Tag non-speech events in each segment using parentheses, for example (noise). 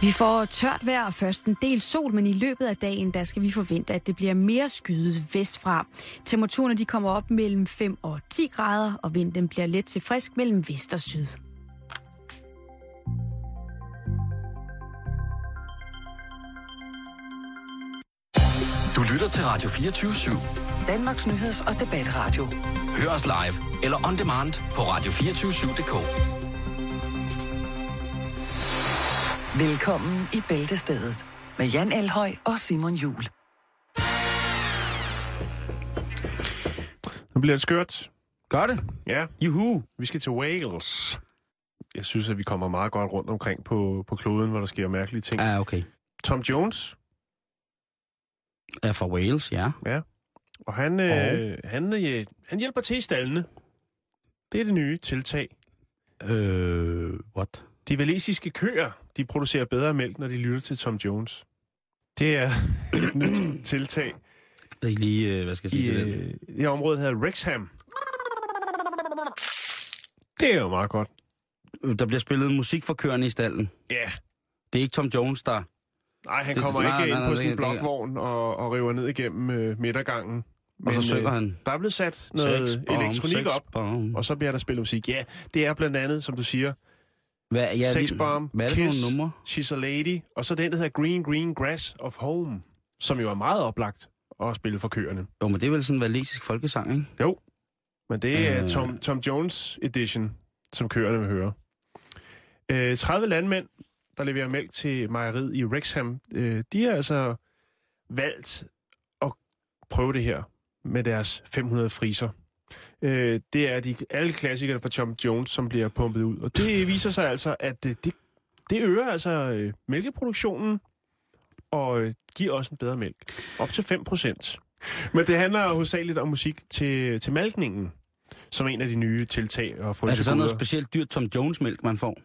Vi får tørt vejr og først en del sol, men i løbet af dagen, der skal vi forvente, at det bliver mere skydet vestfra. Temperaturerne de kommer op mellem 5 og 10 grader, og vinden bliver let til frisk mellem vest og syd. Du lytter til Radio 24 /7. Danmarks nyheds- og debatradio. Hør os live eller on demand på radio247.dk. Velkommen i Bæltestedet med Jan Elhøj og Simon Jul. Nu bliver det skørt. Gør det? Ja, Juhu. vi skal til Wales. Jeg synes, at vi kommer meget godt rundt omkring på, på kloden, hvor der sker mærkelige ting. Ja, okay. Tom Jones, Er fra Wales, ja. og han, øh, han, øh, han hjælper til i stallene. Det er det nye tiltag. Øh, what? De valesiske køer, de producerer bedre mælk, når de lytter til Tom Jones. Det er (clears throat) et nyt tiltag Det er ikke lige, øh, hvad skal jeg sige i, til øh, i området her Wrexham. Det er jo meget godt. Der bliver spillet musik for køerne i stallen. Ja, Det er ikke Tom Jones, der... nej, han Det- kommer nej, ikke nej, ind nej, på det- sådan en det- blokvogn og, og river ned igennem øh, midtergangen. Og så Men, synger øh, han... Der er blevet sat noget Sex elektronik op, bomb. og så bliver der spillet musik. Ja, det er blandt andet, som du siger, Hvad, ja, Sex Bomb, Hvad er det for Kiss. nogle numre? She's a Lady, og så den, der hedder Green Green Grass of Home, som jo er meget oplagt at spille for køerne. Jo, men det er vel sådan en valesisk folkesang, ikke? Jo, men det er Øh. Tom, Tom Jones Edition, som køerne vil høre. Øh, 30 landmænd, der leverer mælk til mejeriet i Wrexham, øh, de har altså valgt at prøve det her med deres 500 friser. Øh, det er de alle klassikere fra Tom Jones, som bliver pumpet ud. Og det viser sig altså, at øh, det, det øger altså øh, mælkeproduktionen og øh, giver også en bedre mælk. Op til 5 procent. Men det handler hovedsageligt om musik til, til malkningen, som en af de nye tiltag og få Er det sådan noget specielt dyrt Tom Jones-mælk, man får?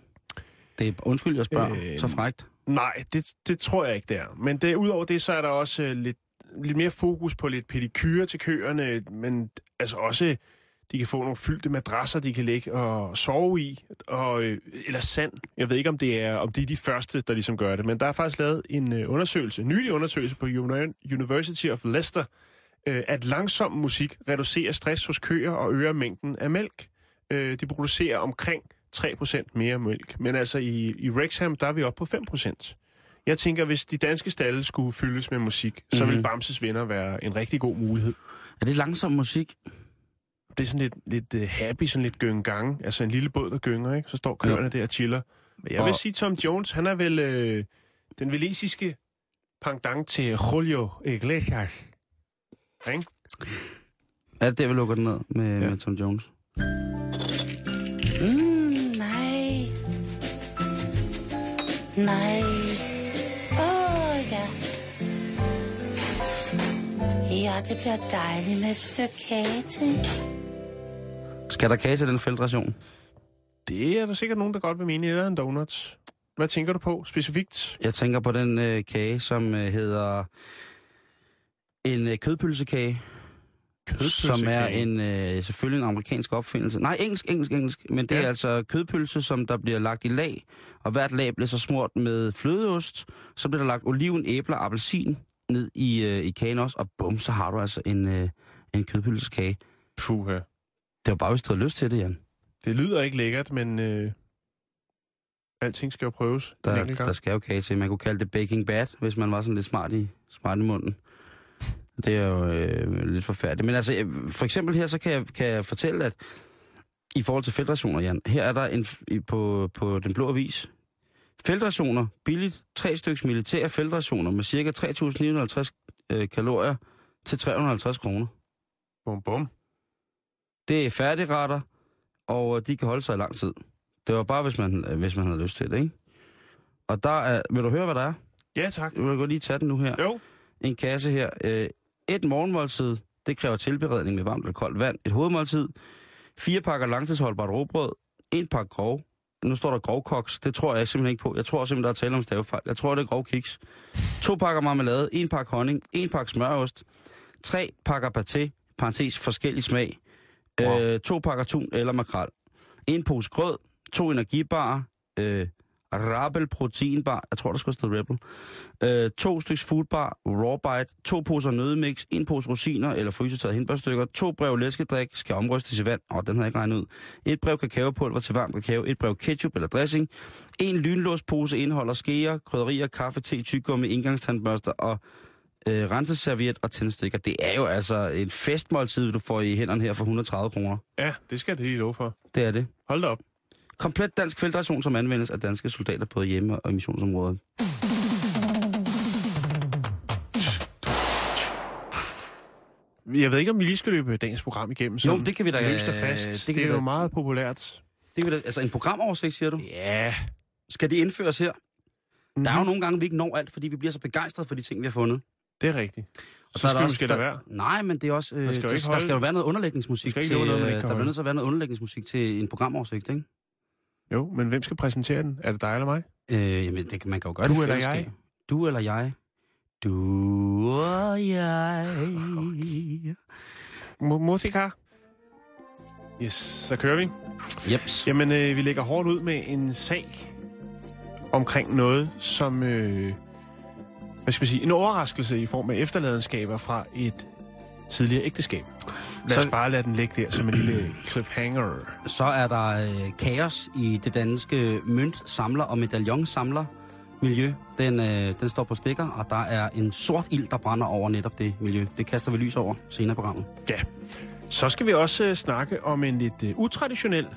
Det er, undskyld, jeg spørger. Øh, så frægt. Nej, det, det tror jeg ikke, det er. Men det, udover det, så er der også øh, lidt, lidt mere fokus på lidt pedikyre til køerne, men altså også, de kan få nogle fyldte madrasser, de kan ligge og sove i, og, øh, eller sand. Jeg ved ikke, om det er om de er de første, der ligesom gør det, men der er faktisk lavet en øh, undersøgelse, en nylig undersøgelse på University of Leicester, øh, at langsom musik reducerer stress hos køer og øger mængden af mælk. De producerer omkring 3% mere mælk. Men altså i, i Rexham, der er vi oppe på 5%. Jeg tænker, hvis de danske stalle skulle fyldes med musik, mm-hmm. så vil Mhm. Bamses venner være en rigtig god mulighed. Er det langsom musik? Det er sådan lidt, lidt uh, happy, sådan lidt gyngang. Altså en lille båd, der gynger, ikke? Så står køerne der og chiller. Men jeg vil Og- sige, Tom Jones, han er vel øh, den velisiske pendant til Julio Iglesias. Ikke? Er det der, vi lukker den ned med, Ja. ja. med Tom Jones? Mm, nej. Nej. Ja, det bliver dejligt med et stykke kage til. Skal der kage til den feltration? Det er der sikkert nogen, der godt vil mene, eller en donut. Hvad tænker du på specifikt? Jeg tænker på den øh, kage, som øh, hedder en øh, kødpølsekage, som er en øh, selvfølgelig en amerikansk opfindelse. Nej, engelsk, engelsk, engelsk. Men det ja. Er altså kødpølse, som der bliver lagt i lag, og hvert lag bliver så smurt med flødeost. Så bliver der lagt oliven, æbler og appelsin ned i, øh, i kagen også, og bum, så har du altså en, øh, en kødpølsekage. Puha. Det var bare, hvis du havde lyst til det, Jan. Det lyder ikke lækkert, men øh, alting skal jo prøves Der, der skal jo kage til. Man kunne kalde det baking bad, hvis man var sådan lidt smart i, smart i munden. Det er jo øh, lidt forfærdeligt. Men altså, øh, for eksempel her, så kan jeg, kan jeg fortælle, at i forhold til feltrationer, Jan, her er der en, på, på den blå avis, feltrationer, billigt, tre styks militære feltrationer med cirka 3.950 øh, kalorier til 350 kroner. Bum, bum. Det er færdigretter, og øh, de kan holde sig i lang tid. Det var bare, hvis man, øh, hvis man havde lyst til det, ikke? Og der er, vil du høre, hvad der er? Ja, tak. Jeg vil godt lige tage den nu her. Jo. En kasse her. Øh, et morgenmåltid, det kræver tilberedning med varmt eller koldt vand. Et hovedmåltid. Fire pakker langtidsholdbart råbrød. En pakke grov. Nu står der grovkoks. Det tror jeg simpelthen ikke på. Jeg tror simpelthen, der er tale om stavefejl. Jeg tror, det er grov kiks. To pakker marmelade. En pakke honning. En pakke smørost. Tre pakker paté. Parentes forskellig smag. Wow. Øh, to pakker tun eller makrel. En pose grød. To energibarer. Øh, Rabel proteinbar. Jeg tror, der skulle stå Rebel. Øh, to stykker foodbar, raw bite, to poser nødemix, en pose rosiner eller frysetøjet hindbærstykker, to brev læskedrik skal omrystes i vand, og den har jeg ikke regnet ud. Et brev kakaopulver til varm kakao, et brev ketchup eller dressing. En lynlåspose indeholder skeer, krydderier, kaffe, te, tyggegummi, indgangstandbørster og øh, renseserviet og tændstikker. Det er jo altså et festmåltid, du får i hænderne her for 130 kroner. Ja, det skal det lige love for. Det er det. Hold da op. Komplet dansk feltration, som anvendes af danske soldater både hjemme og i missionsområdet. Jeg ved ikke, om vi lige skal løbe dagens program igennem. Jo, det kan vi da- Løst og fast. det Det, kan det er vi jo da- meget populært. Det er vel- altså en programoversigt, siger du? Ja. Skal det indføres her? Mm-hmm. Der er jo nogle gange, vi ikke når alt, fordi vi bliver så begejstrede for de ting, vi har fundet. Det er rigtigt. Og Så er skal der også- lade der- være. Nej, men det er også... Øh, Man skal der, ikke der skal jo være noget underlægningsmusik skal ikke til... noget, man øh, ikke kan der bliver nødt til at være noget underlægningsmusik til en programoversigt, ikke? Jo, men hvem skal præsentere den? Er det dig eller mig? Øh, jamen, det kan man kan jo gøre Du det eller fællesskab. jeg? Du eller jeg? Du og jeg... (laughs) Mu- Musika? Yes, så kører vi. Jeps. Jamen, øh, vi lægger hårdt ud med en sag omkring noget, som... Øh, hvad skal vi sige? En overraskelse i form af efterladenskaber fra et tidligere ægteskab. Lad os Så- bare lade den ligge der som en lille cliffhanger. Så er der øh, kaos i det danske mønt samler og medaljonsamler miljø. Den, øh, den står på stikker, og der er en sort ild, der brænder over netop det miljø. Det kaster vi lys over senere i programmet. Ja. Så skal vi også øh, snakke om en lidt øh, utraditionel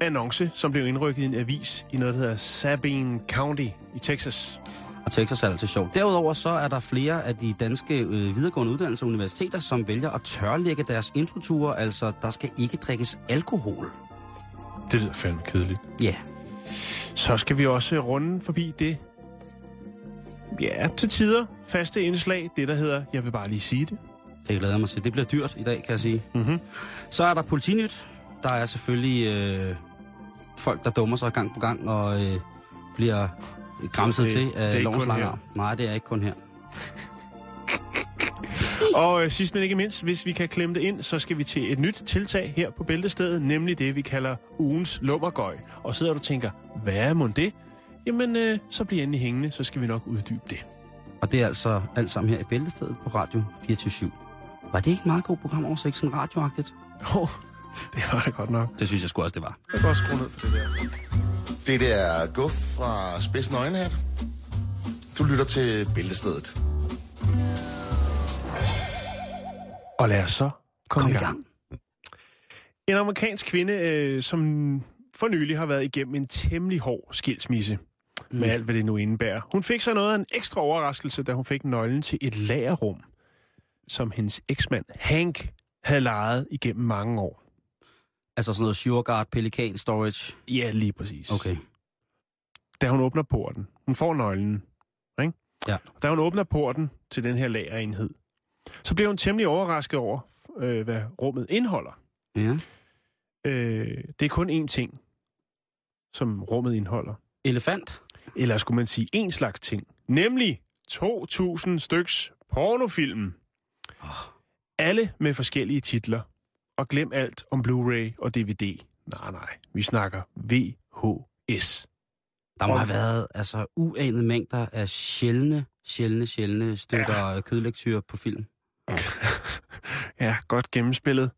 annonce, som blev indrykket i en avis i noget, der hedder Sabine County i Texas. Og Texas er altid sjovt. Derudover så er der flere af de danske øh, videregående uddannelser og universiteter, som vælger at tørlægge deres introture. Altså, der skal ikke drikkes alkohol. Det lyder fandme kedeligt. Ja, Så skal vi også runde forbi det, ja, til tider faste indslag, det der hedder, jeg vil bare lige sige det. det glæder jeg mig til. Det bliver dyrt i dag, kan jeg sige. Mm-hmm. Så er der politinyt. Der er selvfølgelig øh, folk, der dummer sig gang på gang og øh, bliver græmset Det- til af lovens lange. Nej, det er ikke kun her. Og øh, sidst men ikke mindst, hvis vi kan klemme det ind, så skal vi til et nyt tiltag her på Bæltestedet, nemlig det, vi kalder ugens lummergøj. Og sidder du og tænker, hvad er mon det? Jamen, øh, så bliv endelig hængende, så skal vi nok uddybe det. Og det er altså alt sammen her i Bæltestedet på Radio 24 Var det ikke et meget godt programoversigt, sådan radioagtigt? Åh, oh, (laughs) det var det godt nok. Det synes jeg sgu også, det var. Jeg kan også skrue ned for det der. Det der er Guf fra Spidsen Øjenhat. Du lytter til Bæltestedet. Og lad os så komme Kom i i gang. gang. En amerikansk kvinde, øh, som for nylig har været igennem en temmelig hård skilsmisse. Mm. Med alt, hvad det nu indebærer. Hun fik så noget af en ekstra overraskelse, da hun fik nøglen til et lagerrum, som hendes eksmand Hank havde lejet igennem mange år. Altså sådan noget Sureguard, Pelikan, Storage. Ja, lige præcis. Okay. Da hun åbner porten, hun får nøglen, ikke? Ja. Da hun åbner porten til den her lagerenhed, så bliver hun temmelig overrasket over, øh, hvad rummet indeholder. Ja. Øh, det er kun én ting, som rummet indeholder. Elefant. Eller skulle man sige en slags ting. Nemlig 2.000 styks pornofilm. Alle med forskellige titler. Og glem alt om Blu-ray og DVD. Nej, nej. Vi snakker VHS. Der må have været altså, uanede mængder af sjældne, sjældne, sjældne stykker ja. kødlektyr på film. (laughs) Ja, godt gennemspillet.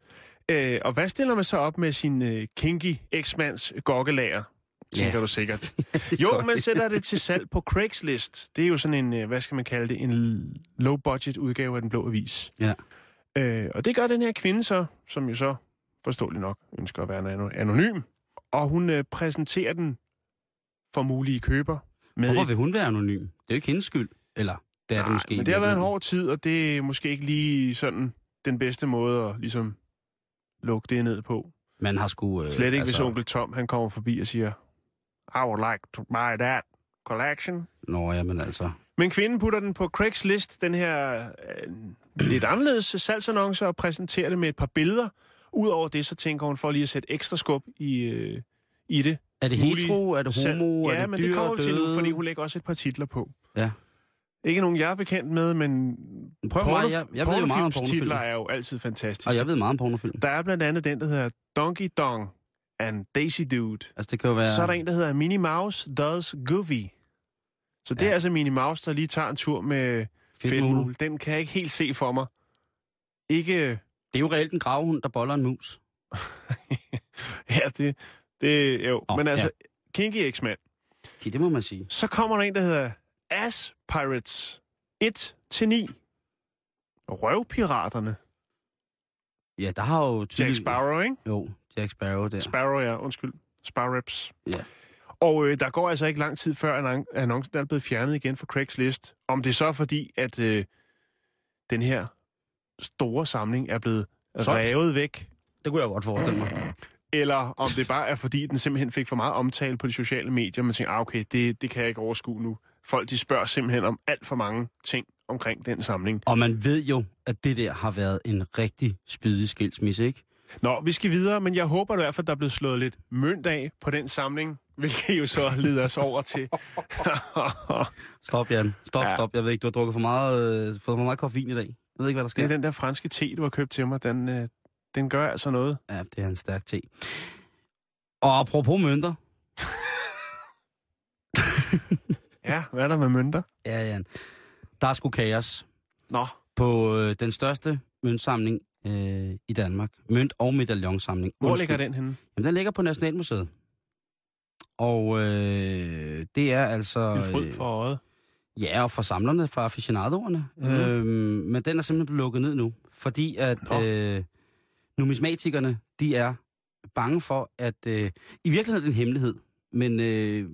Øh, og hvad stiller man så op med sin øh, kinky eksmands gokkelager? Tænker Ja. du sikkert. (laughs) Jo, man sætter det til salg på Craigslist. Det er jo sådan en, øh, hvad skal man kalde det, en low-budget udgave af Den Blå Avis. Ja. Øh, og det gør den her kvinde så, som jo så forståeligt nok ønsker at være ano- anonym. Og hun øh, præsenterer den for mulige køber. Med Hvorfor vil hun være anonym? Det er jo ikke hendes skyld. Eller, det er det Nej, måske. men det har været en hård tid, og det er måske ikke lige sådan den bedste måde at ligesom lukke det ned på. Man har sgu... Øh, Slet ikke, altså... hvis onkel Tom han kommer forbi og siger, I would like to buy that collection. Nå, ja, men altså... Men kvinden putter den på Craigslist, den her øh, lidt anderledes salgsannonce, og præsenterer det med et par billeder. Udover det, så tænker hun for lige at sætte ekstra skub i, øh, i det. Er det hetero? Er det homo? Ja, er det men dyr, det kommer vi til nu, fordi hun lægger også et par titler på. Ja. Ikke nogen, jeg er bekendt med, men Prøv mig, jeg, jeg ved jo meget om titler er jo altid fantastiske. Og jeg ved meget om pornofilm. Der er blandt andet den, der hedder Donkey Dong and Daisy Dude. Altså, det kan jo være... Så er der en, der hedder Minnie Mouse Does Goofy. Så det Ja. er altså Minnie Mouse, der lige tager en tur med Fedtmule. Den kan jeg ikke helt se for mig. Ikke... Det er jo reelt en gravhund, der boller en mus. (laughs) Ja, det... det jo. Nå, Men altså, Kinky X-Man. Okay, det må man sige. Så kommer der en, der hedder Ass Pirates 1-9. Røvpiraterne. Ja, der har jo... Jack tydeligt- Sparrow, ikke? Jo, Jack Sparrow der. Sparrow, ja. Undskyld. Sparrows. Ja. Og øh, der går altså ikke lang tid før, at annon- annoncen er blevet fjernet igen fra Craigslist. Om det så er fordi, at øh, den her store samling er blevet Solgt. revet væk, Det kunne jeg godt forestille mig. eller om det bare er fordi, den simpelthen fik for meget omtale på de sociale medier. Man tænker, ah, okay, det, det kan jeg ikke overskue nu. Folk de spørger simpelthen om alt for mange ting omkring den samling. Og man ved jo, at det der har været en rigtig spydig skilsmisse, ikke? Nå, vi skal videre, men jeg håber i hvert fald, der er blevet slået lidt mønt af på den samling, hvilket jo så leder os over til... (laughs) Stop, Jan. Stop, Ja. stop. Jeg ved ikke, du har drukket for meget, øh, fået for meget koffein i dag. Jeg ved ikke, hvad der det sker. er den der franske te, du har købt til mig. Den, øh, den gør altså noget. Ja, det er en stærk te. Og apropos mønter. (laughs) Ja, hvad er der med mønter? Ja, Jan. Der er sgu kaos Nå, på øh, den største møntsamling øh, i Danmark. Mønt- og medaillonsamling. hvor ligger den henne? Jamen, den ligger på Nationalmuseet. Og øh, det er altså... En fryd øh, for øjet. Ja, og for samlerne, for aficionadoerne. Mm. Øhm, men den er simpelthen blevet lukket ned nu, fordi at Nå. øh, numismatikerne, de er bange for, at... Øh, I virkeligheden er det en hemmelighed, men øh,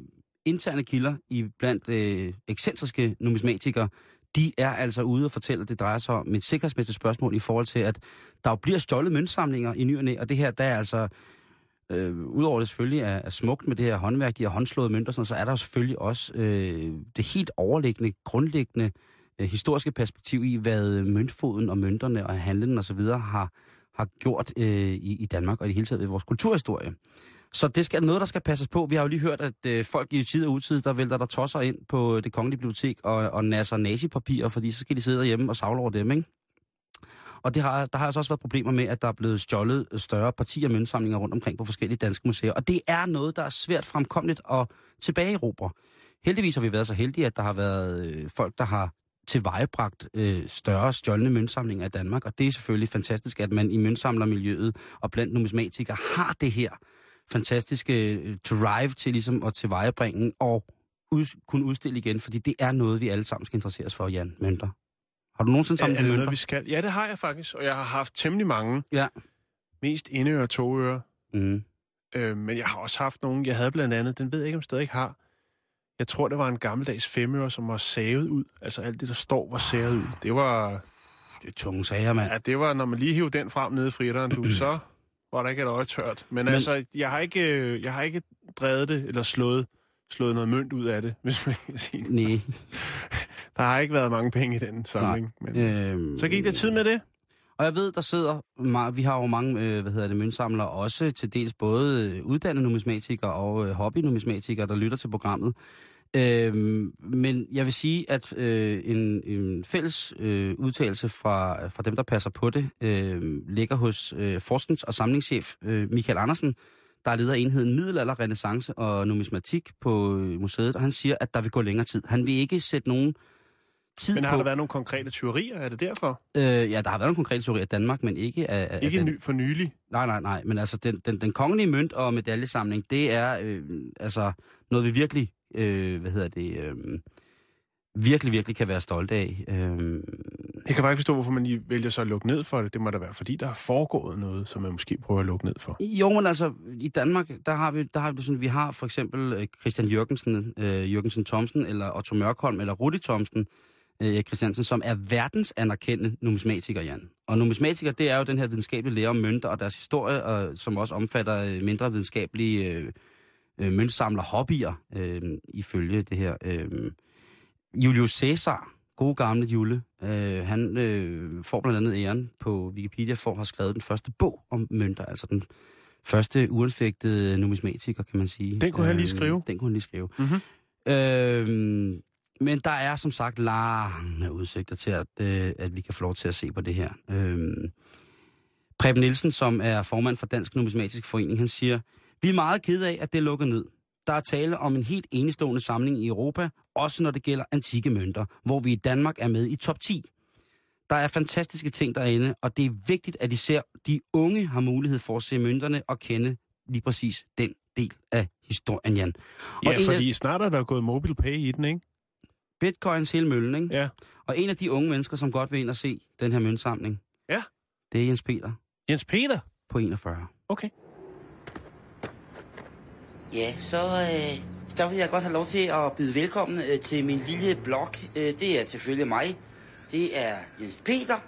interne kilder i blandt øh, ekscentriske numismatikere, de er altså ude og fortælle, at det drejer sig om et sikkerhedsmæssigt spørgsmål i forhold til, at der jo bliver stjålet møntsamlinger i ny og næ, og det her, der er altså... Øh, Udover det selvfølgelig er, er smukt med det her håndværk, de her håndslåede mønter, sådan, så er der selvfølgelig også øh, det helt overliggende, grundlæggende øh, historiske perspektiv i, hvad møntfoden og mønterne og handlen og så videre har, har gjort øh, i, i Danmark og i det hele taget i vores kulturhistorie. Så det skal noget, der skal passes på. Vi har jo lige hørt, at øh, folk i tid og utid, der vælter der tosser ind på det kongelige bibliotek og, og nasser nazipapirer, fordi så skal de sidde derhjemme og savle over dem, ikke? Og det har, der har altså også været problemer med, at der er blevet stjålet større partier møntsamlinger rundt omkring på forskellige danske museer. Og det er noget, der er svært fremkommeligt at tilbage Heldigvis har vi været så heldige, at der har været øh, folk, der har tilvejebragt øh, større stjålne møntsamlinger i Danmark. Og det er selvfølgelig fantastisk, at man i møntsamlermiljøet og blandt numismatikere har det her fantastiske øh, drive til ligesom at tilvejebringe og ud, kunne udstille igen, fordi det er noget, vi alle sammen skal interesseres for, Jan. Mønter. Har du nogensinde Er, samlet er det mønter? noget, vi skal? Ja, det har jeg faktisk, og jeg har haft temmelig mange. Ja. Mest indeører og togører. Mm. Øh, men jeg har også haft nogle, jeg havde blandt andet, den ved jeg ikke, om jeg stadig har. Jeg tror, det var en gammeldags femøre, som var savet ud. Altså alt det, der står, var savet ud. Det var, Det er tunge sager, mand. ja, det var, når man lige hævde den frem nede i fritteren, du, (clears throat) så var der ikke et øje tørt. Men, Men- Men altså, jeg har, ikke, øh, jeg har ikke drevet det, eller slået, slået noget mønt ud af det, (laughs) hvis man kan sige det. Nej. (laughs) Der har ikke været mange penge i den samling. Men, Øhm, så gik der tid med det. Og jeg ved, der sidder, vi har jo mange, øh, hvad hedder det, møntsamlere, også til dels både øh, uddannede numismatikere og øh, hobbynumismatikere, der lytter til programmet. Øhm, men jeg vil sige, at øh, en, en fælles øh, udtalelse fra, fra dem, der passer på det, øh, ligger hos øh, forsknings- og samlingschef øh, Michael Andersen, der er leder af enheden Middelalder, Renaissance og Numismatik på øh, museet, og han siger, at der vil gå længere tid. Han vil ikke sætte nogen tid Men har på... der været nogle konkrete tyverier? Er det derfor? Øh, ja, der har været nogle konkrete teorier af Danmark, men ikke af... af Ikke den, ny, for nylig. Nej, nej, nej, men altså den, den, den kongelige mønt og medaljesamling, det er øh, altså noget, vi virkelig, øh, hvad hedder det, øh, virkelig, virkelig kan være stolte af. Øh, Jeg kan bare ikke forstå, hvorfor man lige vælger så at lukke ned for det. Det må da være, fordi der er foregået noget, som man måske prøver at lukke ned for. jo, men altså, i Danmark, der har vi, der har vi sådan, vi har for eksempel øh, Christian Jørgensen, øh, Jørgensen Thomsen, eller Otto Mørkholm, eller Rudi Thomsen, øh, Christiansen, som er verdens anerkendte numismatikere, Jan. Og numismatikere, det er jo den her videnskabelige lære om mønter og deres historie, og, som også omfatter øh, mindre videnskabelige øh, øh, møntsamler hobbyer, øh, ifølge det her. Øh, Julius Caesar, gode gamle Jule, øh, han øh, får blandt andet æren på Wikipedia for at have skrevet den første bog om mønter, altså den første uanfægtede numismatiker, kan man sige. Den kunne han lige skrive. Den kunne han lige skrive. Mhm. Øh, men der er som sagt lange udsigter til, at, øh, at vi kan få lov til at se på det her. Øh, Preben Nielsen, som er formand for Dansk Numismatisk Forening, han siger, Vi er meget kede af, at det er lukket ned. Der er tale om en helt enestående samling i Europa, også når det gælder antikke mønter, hvor vi i Danmark er med i top 10. Der er fantastiske ting derinde, og det er vigtigt, at især de unge har mulighed for at se mønterne og kende lige præcis den del af historien, Jan. Og Ja, en af fordi snart er der gået mobile pay i den, ikke? Bitcoins hele møllen, ikke? Ja. Og en af de unge mennesker, som godt vil ind og se den her møntsamling, Ja. det er Jens Peter Jens Peter? på 41. Okay. Ja, så, øh, så vil jeg godt have lov til at byde velkommen øh, til min lille blog. Øh, det er selvfølgelig mig. Det er Jens Peter,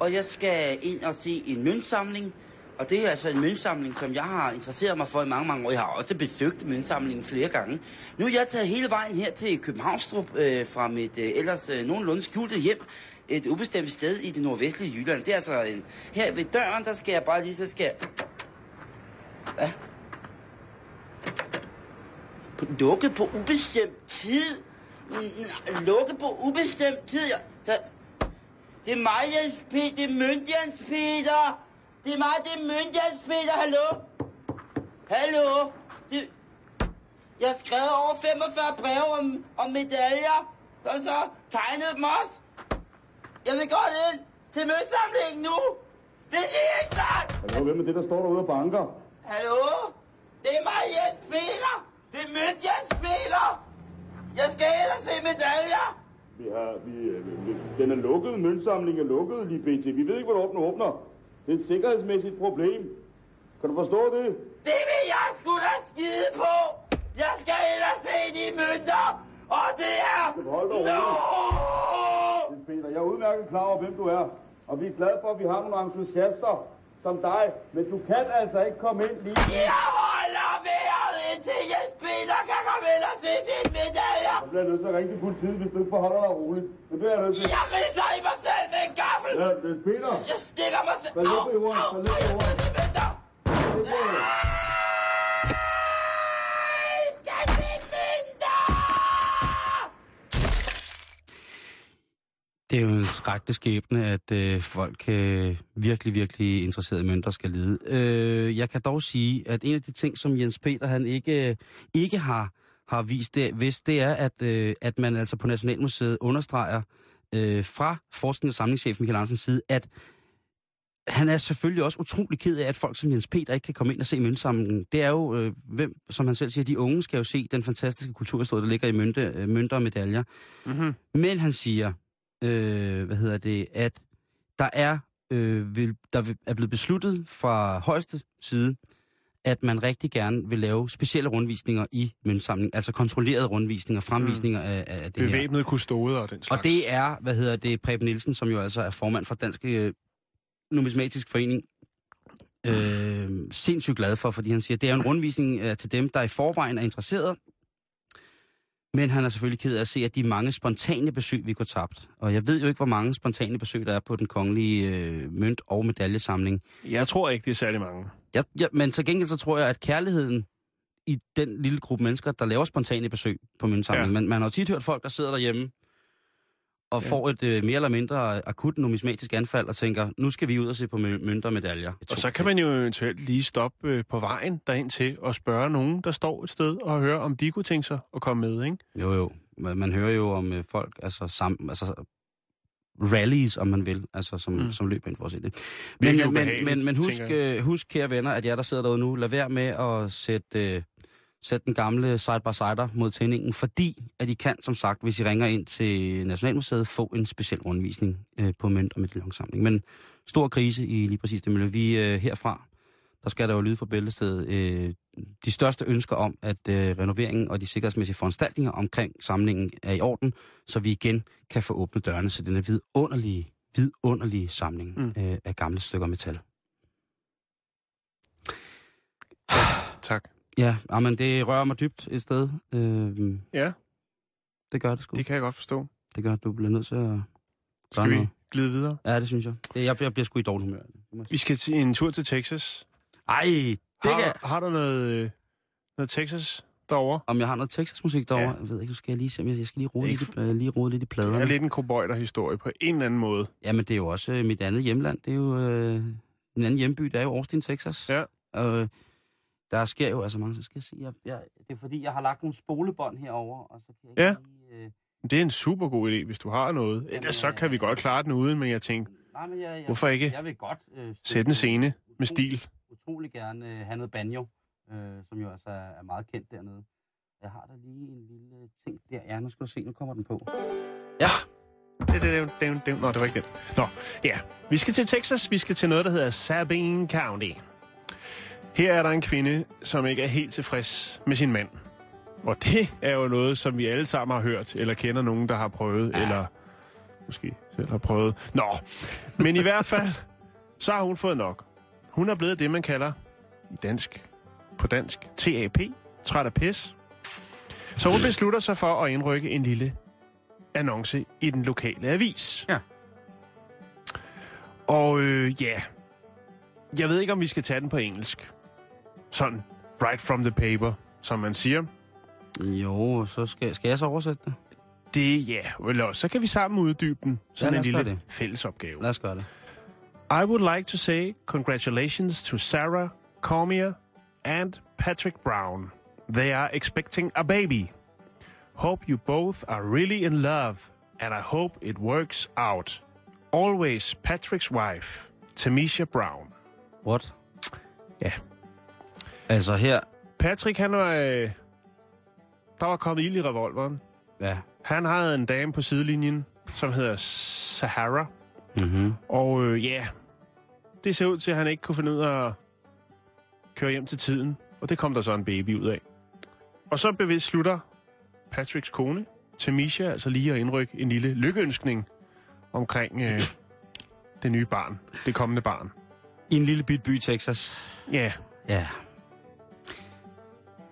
og jeg skal ind og se en møntsamling. Og det er altså en møntsamling, som jeg har interesseret mig for i mange, mange år. Jeg har også besøgt møntsamlingen flere gange. Nu er jeg taget hele vejen her til Københavnstrup øh, fra mit øh, ellers øh, nogenlunde skjulte hjem. Et ubestemt sted i det nordvestlige Jylland. Det er altså en, her ved døren, der skal jeg bare lige, så skal jeg... Ja, på, på ubestemt tid. Lukke Lukket på ubestemt tid. Ja. Det er mig, Jens Peter. Det er Mønt Peter. Det er mig, det er Jens Peter. Hallo? Hallo? Det, jeg har skrevet over 45 breve om, om medaljer. Og så tegnet dem også. Jeg vil godt ind til mødsamlingen nu. Det er ikke snart. Hallo, hvem er det, der står derude og banker? Hallo? Det er mig, Jens Peter. Det er mødt Jens Peter. Jeg skal ellers se medaljer. Vi har, vi, øh, den er lukket, møntsamlingen er lukket lige pt. Vi ved ikke, hvornår den åbner. Det er et sikkerhedsmæssigt problem. Kan du forstå det? Det vil jeg sgu da skide på. Jeg skal ellers se de mønter. Og det er... Hold da roligt. Peter, jeg er udmærket klar over, hvem du er. Og vi er glade for, at vi har nogle entusiaster som dig. Men du kan altså ikke komme ind lige nu. Jeg holder vejret indtil Jens Peter kan komme ind og se sine medaljer. Jeg bliver nødt til at ringe til politiet, hvis du ikke forholder dig roligt. Det bliver jeg nødt til. Jeg ridser i mig selv med en gaffel. Ja, Jens Peter. Jeg stikker mig selv. Fald ned på jorden, Au, fald ned på au, jorden. jeg venter. Det er jo en skrækkelig skæbne, at øh, folk øh, virkelig, virkelig interesserede i mønter skal lide. Øh, jeg kan dog sige, at en af de ting, som Jens Peter han ikke, ikke har, har vist det, hvis det er, at, øh, at man altså på Nationalmuseet understreger øh, fra og samlingschef Michael Andersens side, at han er selvfølgelig også utrolig ked af, at folk som Jens Peter ikke kan komme ind og se møntsamlingen. Det er jo, øh, hvem, som han selv siger, de unge skal jo se den fantastiske kulturhistorie, der ligger i mønte, øh, mønter og medaljer. Mm-hmm. Men han siger, øh, hvad hedder det, at der er, øh, vil, der er blevet besluttet fra højeste side, at man rigtig gerne vil lave specielle rundvisninger i møntsamlingen, altså kontrollerede rundvisninger, fremvisninger af, af det her. Bevæbnede kustoder og den slags. Og det er, hvad hedder det, Preben Nielsen, som jo altså er formand for Dansk øh, Numismatisk Forening, øh, sindssygt glad for, fordi han siger, at det er en rundvisning øh, til dem, der i forvejen er interesseret, men han er selvfølgelig ked af at se, at de mange spontane besøg, vi går tabt. Og jeg ved jo ikke, hvor mange spontane besøg, der er på den kongelige øh, mønt- og medaljesamling. Jeg tror ikke, det er særlig mange. Jeg, jeg, men til gengæld så tror jeg, at kærligheden i den lille gruppe mennesker, der laver spontane besøg på møntsamlingen. Ja. Ja. Men man har jo tit hørt folk, der sidder derhjemme og Ja. får et øh, mere eller mindre akut numismatisk anfald og tænker, nu skal vi ud og se på mø- mønter og medaljer. Og så kan man jo eventuelt lige stoppe øh, på vejen derind til og spørge nogen, der står et sted, og høre, om de kunne tænke sig at komme med, ikke? Jo, jo. Man, man hører jo om øh, folk, altså, sam, altså rallies, om man vil, altså som, Mm. som løber ind for at se det. Men, men, men, men husk, øh, husk, kære venner, at jer, der sidder derude nu, lad være med at sætte, øh, sætte den gamle side by sider mod tændingen, fordi at I kan, som sagt, hvis I ringer ind til Nationalmuseet, få en speciel rundvisning øh, på mønt- og medaillonsamling. Men stor krise i lige præcis det miljø. Vi øh, herfra, der skal der jo lyde fra bæltestedet, øh, de største ønsker om, at øh, renoveringen og de sikkerhedsmæssige foranstaltninger omkring samlingen er i orden, så vi igen kan få åbnet dørene til denne vidunderlige, vidunderlige samling Mm. øh, af gamle stykker metal. Tak. Ja, men det rører mig dybt et sted. Øh, Ja, det gør det sgu. det Det, kan jeg godt forstå. det gør, at du bliver nødt til at Skal vi noget. glide videre? Ja, det synes jeg. Det, jeg, jeg bliver sgu i dårlig humør. Det. Vi skal til en tur til Texas. Ej, det Har, kan... har du noget, øh, noget Texas derovre? Om jeg har noget Texas-musik derovre? Ja. Ja. Jeg ved ikke, nu skal jeg lige se, jeg, skal lige rode, Ikke lidt, i- lige rode lidt i Det pladerne. er lidt en cowboyder-historie på en eller anden måde. Jamen, det er jo også øh, mit andet hjemland. Det er jo øh, en anden hjemby, det er jo Austin, Texas. Ja. Og, øh, Der sker jo altså mange, så skal jeg se, jeg, jeg, det er fordi, jeg har lagt nogle spolebånd herover og så kan jeg Ja. ikke lige... Øh, Det er en super god idé, hvis du har noget. Ellers så kan vi godt klare den uden, men jeg tænkte, nej, men jeg, jeg, Hvorfor ikke? Jeg vil godt... Øh, sæt en scene med utrolig- stil. Utrolig gerne øh, have noget banjo, øh, som jo altså er, meget kendt dernede. Jeg har da lige en lille ting der. Ja, nu skal du se, nu kommer den på. Det, det, det, det, det, Nå, det var ikke det. Nå, ja. Vi skal til Texas. Vi skal til noget, der hedder Sabine County. Her er der en kvinde, som ikke er helt tilfreds med sin mand. Og det er jo noget, som vi alle sammen har hørt, eller kender nogen, der har prøvet, ja. eller måske selv har prøvet. Nå, men i hvert fald, så har hun fået nok. Hun er blevet det, man kalder i dansk, på dansk, TAP, træt af pis. Så hun beslutter sig for at indrykke en lille annonce i den lokale avis. Ja. Og øh, ja, jeg ved ikke, om vi skal tage den på engelsk. Sådan, right from the paper, som man siger. Jo, så skal, skal jeg så oversætte det? Det, ja, eller også, så kan vi sammen uddybe den som Ja, en lille det. fællesopgave. Lad os gøre det. I would like to say congratulations to Sarah, Cormier and Patrick Brown. They are expecting a baby. Hope you both are really in love, and I hope it works out. Always Patrick's wife, Tamisha Brown. What? Ja. Altså her... Patrick, han var... Øh, der var kommet ild i revolveren. Ja. Han havde en dame på sidelinjen, som hedder Sahara. Mm-hmm. Og øh, ja, det ser ud til, at han ikke kunne finde ud af at køre hjem til tiden. Og det kom der så en baby ud af. Og så bevidst slutter Patricks kone, Tamisha, altså lige at indrykke en lille lykkeønskning omkring øh, det nye barn, det kommende barn. I en lille bit by i Texas. Ja, Ja.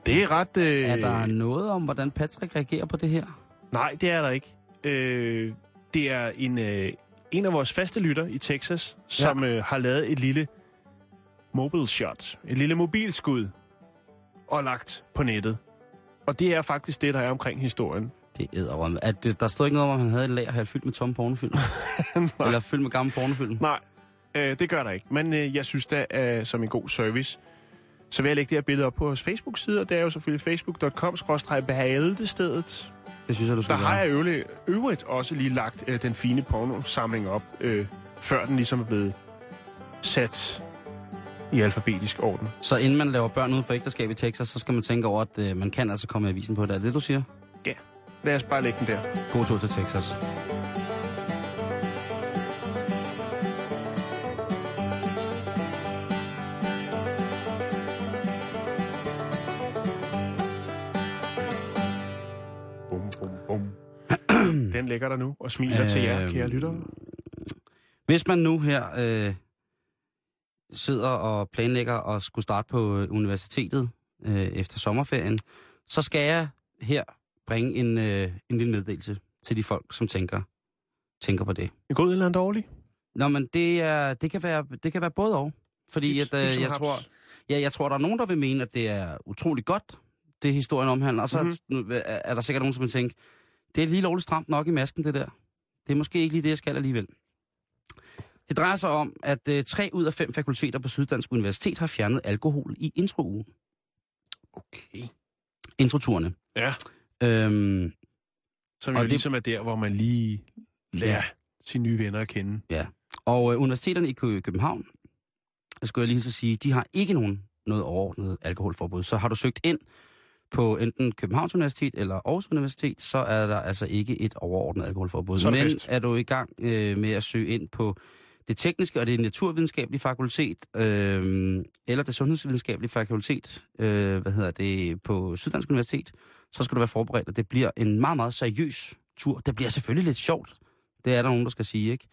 Det er ret... Øh, Er der noget om, hvordan Patrick reagerer på det her? Nej, det er der ikke. Øh, det er en, øh, en af vores faste lytter i Texas, som øh, har lavet et lille mobile shot, et lille mobilskud, og lagt på nettet. Og det er faktisk det, der er omkring historien. Det er æderrømme. At der stod ikke noget om, at han havde et lager her fyldt med tomme pornofilm. (laughs) Eller fyldt med gamle pornofilm. Nej, øh, det gør der ikke. Men øh, jeg synes da, øh, som en god service, så vil jeg lægge det her billede op på vores Facebook-side, og det er jo selvfølgelig facebook.com-bæltestedet. Det synes jeg, du Der skal har gøre. jeg øvrigt, øvrigt også lige lagt øh, den fine pornosamling op, øh, før den ligesom er blevet sat i alfabetisk orden. Så inden man laver børn uden for ægteskab i Texas, så skal man tænke over, at øh, man kan altså komme i avisen på det. Er det du siger? Lad os bare lægge den der. God tur til Texas. Ligger der nu og smiler øh, til jer, Øhm, kære lyttere. Hvis man nu her øh, sidder og planlægger at skulle starte på øh, universitetet øh, efter sommerferien, så skal jeg her bringe en, øh, en lille meddelelse til de folk, som tænker, tænker på det. En god eller en dårlig? Nå, men det, er, det, kan, være, det kan være både og. Fordi at, øh, jeg, haps. tror, ja, jeg tror, der er nogen, der vil mene, at det er utrolig godt, det historien omhandler. Og så Mhm. mm-hmm. er, er der sikkert nogen, som vil tænke, det er lige lovligt stramt nok i masken, det der. Det er måske ikke lige det, jeg skal alligevel. Det drejer sig om, at øh, tre ud af fem fakulteter på Syddansk Universitet har fjernet alkohol i introugen. Okay. Introturene. Ja, Øhm, som Og jo det- ligesom er der, hvor man lige lærer Ja. sine nye venner at kende. og øh, universiteterne i Kø- København, skulle jeg lige så sige, de har ikke nogen noget overordnet alkoholforbud. Så har du søgt ind på enten Københavns Universitet eller Aarhus Universitet, så er der altså ikke et overordnet alkoholforbud. Så er Men fest. er du i gang øh, med at søge ind på det tekniske og det naturvidenskabelige fakultet, øh, eller det sundhedsvidenskabelige fakultet, øh, hvad hedder det, på Syddansk Universitet, så skal du være forberedt, og det bliver en meget, meget seriøs tur. Det bliver selvfølgelig lidt sjovt. Det er der nogen, der skal sige, ikke?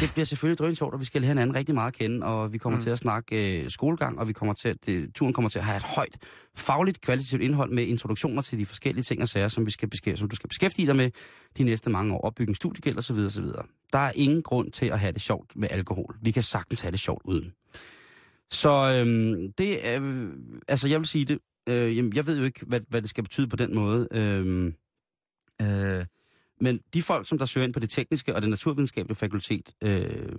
Det bliver selvfølgelig drønt sjovt, og vi skal lære hinanden rigtig meget at kende, og vi kommer mm. til at snakke øh, skolegang, og vi kommer til at, det, turen kommer til at have et højt, fagligt, kvalitativt indhold med introduktioner til de forskellige ting og sager, som, vi skal beskæftige, som du skal beskæftige dig med de næste mange år, opbygge en studiegæld osv. osv. Der er ingen grund til at have det sjovt med alkohol. Vi kan sagtens have det sjovt uden. Så øhm, det er, øh, altså jeg vil sige det, øh, jamen, jeg ved jo ikke, hvad, hvad det skal betyde på den måde. Øhm, øh, men de folk, som der søger ind på det tekniske og det naturvidenskabelige fakultet, øh,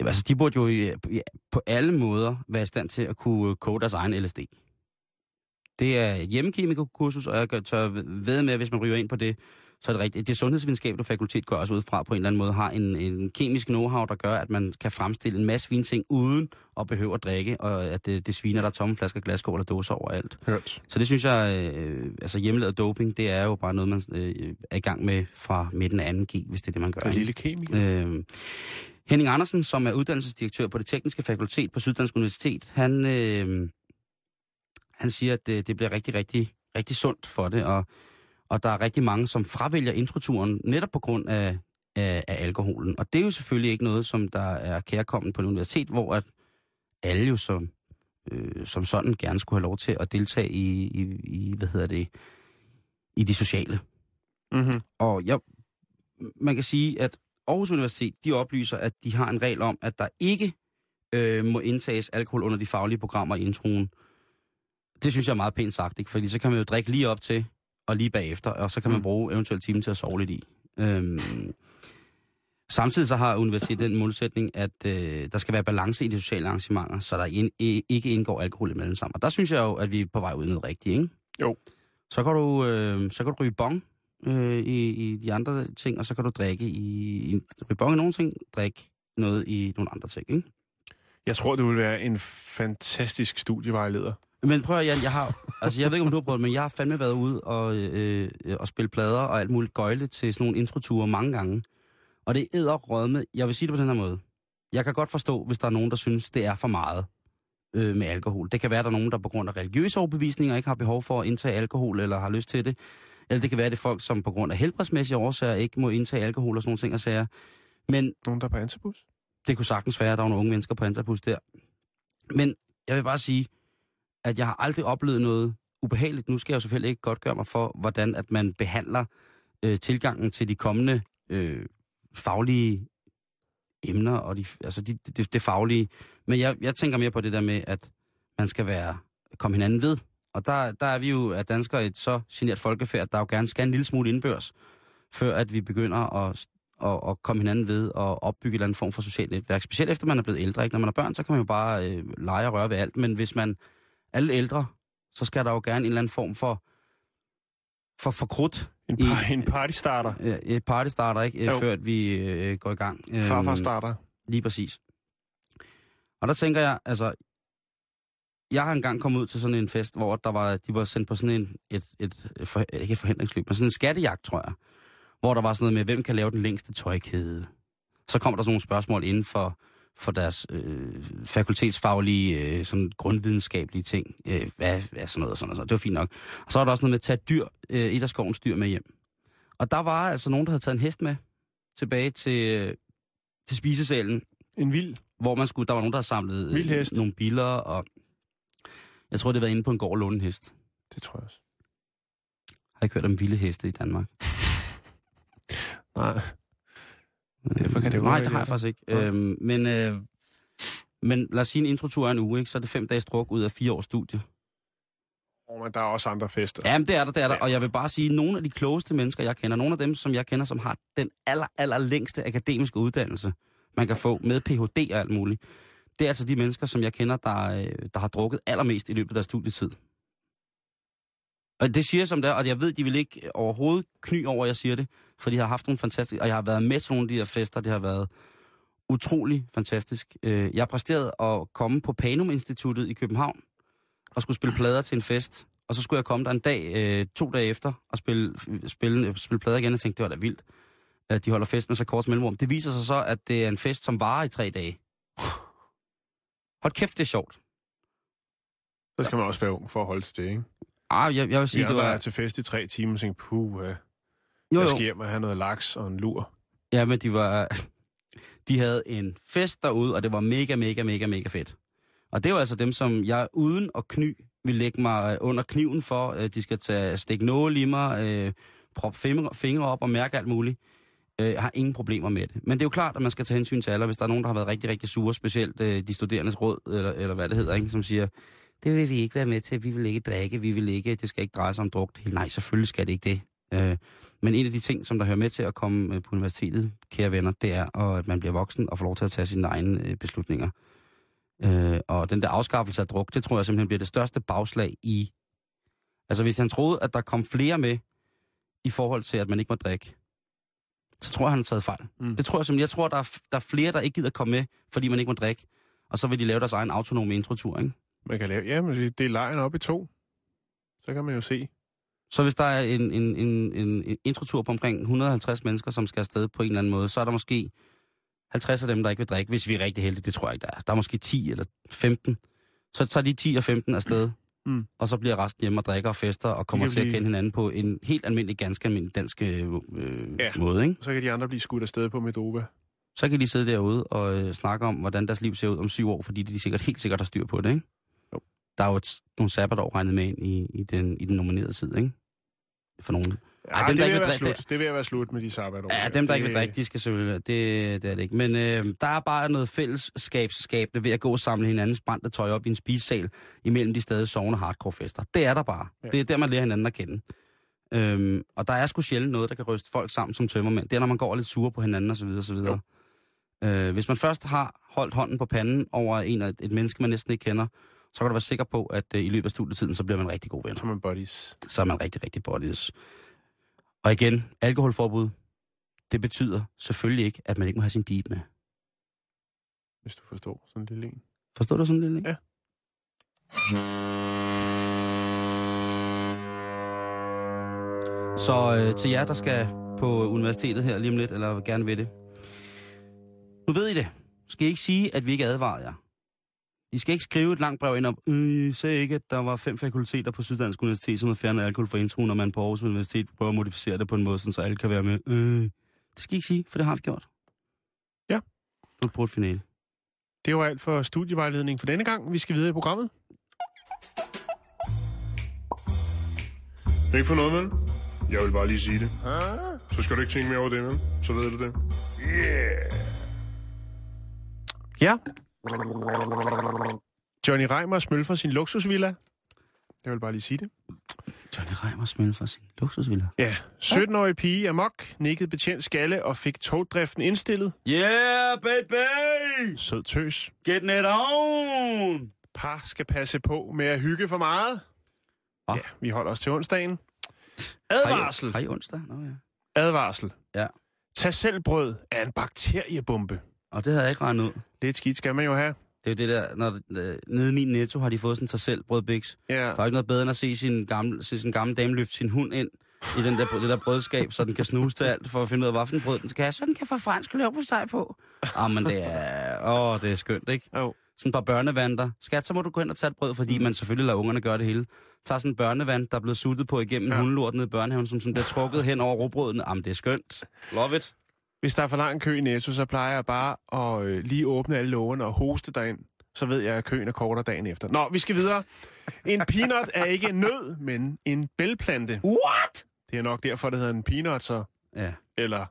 altså, de burde jo øh, i, på alle måder være i stand til at kunne øh, kode deres egen LSD. Det er et hjemmekemikerkursus, og jeg tør ved med, at hvis man ryger ind på det, så er det rigtigt. Det sundhedsvidenskabelige fakultet går også ud fra på en eller anden måde, har en, en kemisk know-how, der gør, at man kan fremstille en masse fine ting uden at behøve at drikke, og at det, det sviner der er tomme flasker, glaskål og dåser overalt. Hørt. Så det synes jeg, øh, altså hjemmelavet doping, det er jo bare noget, man øh, er i gang med fra midten af 2G, hvis det er det, man gør. Ikke? lille kemiker. Øh, Henning Andersen, som er uddannelsesdirektør på det tekniske fakultet på Syddansk Universitet, han, øh, han siger, at det, det bliver rigtig, rigtig, rigtig sundt for det, og, og der er rigtig mange, som fravælger introturen netop på grund af, af, af alkoholen. Og det er jo selvfølgelig ikke noget, som der er kærkommen på et universitet, hvor at alle jo som, øh, som sådan gerne skulle have lov til at deltage i, i, i hvad hedder det, i de sociale. Mm-hmm. Og jeg, man kan sige, at Aarhus Universitet, de oplyser, at de har en regel om, at der ikke øh, må indtages alkohol under de faglige programmer i introen. Det synes jeg er meget pænt sagt, ikke? fordi så kan man jo drikke lige op til og lige bagefter, og så kan man Mm. bruge eventuelt timen til at sove lidt i. Øhm, samtidig så har universitetet den målsætning, at øh, der skal være balance i de sociale arrangementer, så der ind, ikke indgår alkohol imellem sammen. Og der synes jeg jo, at vi er på vej ud i noget rigtigt, ikke? Jo. Så kan du, øh, så kan du ryge bong øh, i, i de andre ting, og så kan du drikke i, i ryge bong i nogle ting, drikke noget i nogle andre ting, ikke? Jeg tror, det vil være en fantastisk studievejleder. Men prøv at, Jan, jeg har, altså jeg ved ikke, om du har prøvet men jeg har fandme været ude og, øh, øh, og spille plader og alt muligt gøjle til sådan nogle introture mange gange. Og det er æderrødme. Jeg vil sige det på den her måde. Jeg kan godt forstå, hvis der er nogen, der synes, det er for meget øh, med alkohol. Det kan være, der er nogen, der på grund af religiøse overbevisninger ikke har behov for at indtage alkohol eller har lyst til det. Eller det kan være, det er folk, som på grund af helbredsmæssige årsager ikke må indtage alkohol og sådan nogle ting og sager. Men Nogen, der er på antabus? det kunne sagtens være, at der var nogle unge mennesker på Antapus der. Men jeg vil bare sige, at jeg har aldrig oplevet noget ubehageligt. Nu skal jeg jo selvfølgelig ikke godt gøre mig for, hvordan at man behandler øh, tilgangen til de kommende øh, faglige emner, og de, altså de, det, det faglige. Men jeg, jeg tænker mere på det der med, at man skal være komme hinanden ved. Og der, der er vi jo at danskere et så genert folkefærd, der jo gerne skal en lille smule indbørs, før at vi begynder at, at, at komme hinanden ved og opbygge en eller anden form for socialt netværk. Specielt efter man er blevet ældre. Ikke? Når man er børn, så kan man jo bare øh, lege og røre ved alt. Men hvis man lidt ældre, så skal der jo gerne en eller anden form for, for, for krudt. En, I- par, en partystarter. Øh, et party starter, ikke? Øh, Jo. Før at vi øh, går i gang. Øhm, Farfar starter. Lige præcis. Og der tænker jeg, altså, jeg har engang kommet ud til sådan en fest, hvor der var, de var sendt på sådan en, et, et, et for, ikke et forhindringsløb, men sådan en skattejagt, tror jeg. Hvor der var sådan noget med, hvem kan lave den længste tøjkæde? Så kom der sådan nogle spørgsmål inden for, for deres øh, fakultetsfaglige, øh, sådan grundvidenskabelige ting. Øh, hvad, hvad sådan noget og sådan noget. Det var fint nok. Og så var der også noget med at tage dyr, øh, et af skovens dyr med hjem. Og der var altså nogen, der havde taget en hest med tilbage til, øh, til spisesalen, En vild. hvor man skulle, der var nogen, der havde samlet øh, nogle billeder, og jeg tror, det var inde på en gård låne en hest. Det tror jeg også. Har ikke hørt om vilde heste i Danmark. (laughs) Nej. Derfor kan det jo Nej, det har jeg faktisk ikke. Øhm, men, øh, men lad os sige, en introtur er en uge, ikke? så er det fem dages druk ud af fire års studie. Oh, men der er også andre fester. Jamen, det er der, det er der. Ja. Og jeg vil bare sige, at nogle af de klogeste mennesker, jeg kender, nogle af dem, som jeg kender, som har den aller, aller længste akademiske uddannelse, man kan få med Ph.D. og alt muligt, det er altså de mennesker, som jeg kender, der, øh, der har drukket allermest i løbet af deres studietid. Og det siger jeg som det er, og jeg ved, de vil ikke overhovedet kny over, at jeg siger det, for de har haft nogle fantastiske, og jeg har været med til nogle af de her fester, det har været utrolig fantastisk. Øh, Jeg har præsteret at komme på Panum Instituttet i København, og skulle spille plader til en fest, og så skulle jeg komme der en dag, øh, to dage efter, og spille, spille, spille plader igen, og tænkte, det var da vildt, at de holder fest med så kort mellemrum. Det viser sig så, at det er en fest, som varer i tre dage. Hold kæft, det er sjovt. Så skal man også være ung for at holde til det, ikke? Ah, jeg, jeg vil sige, Jeg det var var... til fest i tre timer og tænkte, puh, uh, Jo, jeg jo. skal hjem og have noget laks og en lur. Ja, men de var... (laughs) De havde en fest derude, og det var mega, mega, mega, mega fedt. Og det var altså dem, som jeg uden at kny vil lægge mig under kniven for. Øh, De skal tage stikke nåle i mig, øh, proppe fingre, fingre op og mærke alt muligt. Øh, Jeg har ingen problemer med det. Men det er jo klart, at man skal tage hensyn til alle, hvis der er nogen, der har været rigtig, rigtig sure, specielt øh, de studerendes råd, eller, eller hvad det hedder, ikke, som siger, det vil vi ikke være med til, vi vil ikke drikke, vi vil ikke, det skal ikke dreje sig om druk. Nej, selvfølgelig skal det ikke det. Øh, men en af de ting, som der hører med til at komme øh, på universitetet, kære venner, det er, at man bliver voksen og får lov til at tage sine egne øh, beslutninger. Øh, og den der afskaffelse af druk, det tror jeg simpelthen bliver det største bagslag i... Altså hvis han troede, at der kom flere med i forhold til, at man ikke må drikke, så tror jeg, han har taget fejl. Mm. Det tror jeg simpelthen. Jeg tror, der er, der er flere, der ikke gider komme med, fordi man ikke må drikke. Og så vil de lave deres egen autonome introtur, ikke? Man kan lave, ja, men det er lejen op i to. Så kan man jo se. Så hvis der er en, en, en, en, en introtur på omkring 150 mennesker, som skal afsted på en eller anden måde, så er der måske 50 af dem, der ikke vil drikke, hvis vi er rigtig heldige. Det tror jeg ikke, der er. Der er måske 10 eller 15. Så tager de 10 og 15 afsted, (clears throat) mm. og så bliver resten hjemme og drikker og fester, og kommer til blive... at kende hinanden på en helt almindelig, ganske almindelig dansk øh, ja. måde. Ikke? Så kan de andre blive skudt afsted på Medova. Så kan de sidde derude og øh, snakke om, hvordan deres liv ser ud om syv år, fordi de sikkert helt sikkert har styr på det, ikke? Jo. Der er jo et, nogle sabbatår regnet med ind i, i, den, i den nominerede tid, ikke? For nogen. Ja, Ej, dem, det, der vil ikke vil slut. Det, det vil være slut med de sabbatår. Ja, dem, der det... ikke vil drikke, de skal selvfølgelig... Det, det er det ikke. Men øh, der er bare noget fællesskabsskabende ved at gå og samle hinandens brændte tøj op i en spisesal imellem de stadig sovende hardcore-fester. Det er der bare. Ja. Det er der, man lærer hinanden at kende. Øhm, og der er sgu sjældent noget, der kan ryste folk sammen som tømmermænd. Det er, når man går lidt sure på hinanden osv. osv. Øh, hvis man først har holdt hånden på panden over en, et menneske, man næsten ikke kender, så kan du være sikker på, at øh, i løbet af studietiden, så bliver man rigtig god ven. Så er man buddies. Så er man rigtig, rigtig buddies. Og igen, alkoholforbud, det betyder selvfølgelig ikke, at man ikke må have sin bib med. Hvis du forstår sådan en lille en. Forstår du sådan en lille en? Ja. Så øh, til jer, der skal på universitetet her lige om lidt, eller gerne vil det. Nu ved I det. Skal I ikke sige, at vi ikke advarer jer. I skal ikke skrive et langt brev ind om, øh, I sagde ikke, at der var fem fakulteter på Syddansk Universitet, som har fjernet alkohol for intro, når man på Aarhus Universitet prøver at modificere det på en måde, så alle kan være med. Øh. Det skal I ikke sige, for det har vi gjort. Ja. Du er finale. Det var alt for studievejledning for denne gang. Vi skal videre i programmet. Ikke for noget, vel? Jeg vil bare lige sige det. Så skal du ikke tænke mere over det, vel? Så ved du det. Yeah! Ja. Johnny Reimer smølfer sin luksusvilla. Jeg vil bare lige sige det. Johnny Reimer smølfer sin luksusvilla? Ja. 17-årig pige er mok, nikket betjent skalle og fik togdriften indstillet. Yeah, baby! Sød tøs. Getting it on! Par skal passe på med at hygge for meget. Ah. Ja, vi holder os til onsdagen. Advarsel. Hej, hej onsdag. Nå, ja. Advarsel. Ja. Tag selv brød er en bakteriebombe. Og det havde jeg ikke regnet ud. Lidt skidt skal man jo have. Det er jo det der, når øh, nede i min netto har de fået sådan sig selv brødbiks. Ja. Der er ikke noget bedre end at se sin gamle, se sin gamle dame løfte sin hund ind i den der, det der brødskab, så den kan snuse til alt, for at finde ud af, hvilken brød den skal have, så den kan få fransk steg på. Ah, men det er, åh, det er skønt, ikke? Jo. Sådan et par børnevander. Skat, så må du gå ind og tage et brød, fordi mm. man selvfølgelig lader ungerne gøre det hele. Tager sådan en børnevand, der er blevet suttet på igennem ja. hundelorten i børnehaven, som sådan bliver trukket hen over råbrødene. Jamen, det er skønt. Love it. Hvis der er for lang kø i Netto, så plejer jeg bare at øh, lige åbne alle lågerne og hoste derind. Så ved jeg, at køen er kortere dagen efter. Nå, vi skal videre. En peanut er ikke en nød, men en bælplante. What? Det er nok derfor, det hedder en peanut, så. Ja. Eller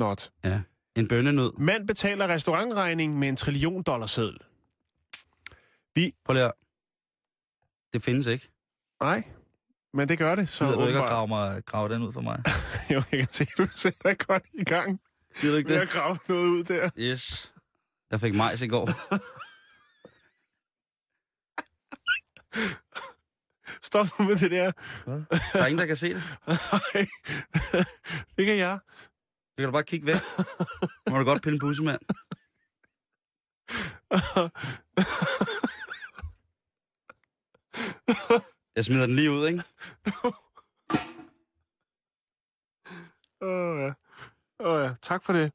not. Ja, en bønnenød. Mand betaler restaurantregning med en trillion dollar seddel. Vi... Prøv lige at... Det findes ikke. Nej. Men det gør det. Så Gider du ikke at grave, mig, grave den ud for mig? (laughs) jo, jeg kan se, du sætter dig godt i gang. Gider du ikke det? Jeg grave noget ud der. Yes. Jeg fik majs i går. (laughs) Stop nu med det der. Hvad? Der er ingen, der kan se det. (laughs) Nej, det kan jeg. Du kan du bare kigge væk. Må du godt pille en busse, mand. Jeg smider den lige ud, ikke? (laughs) Åh oh, ja. Åh oh, ja, tak for det.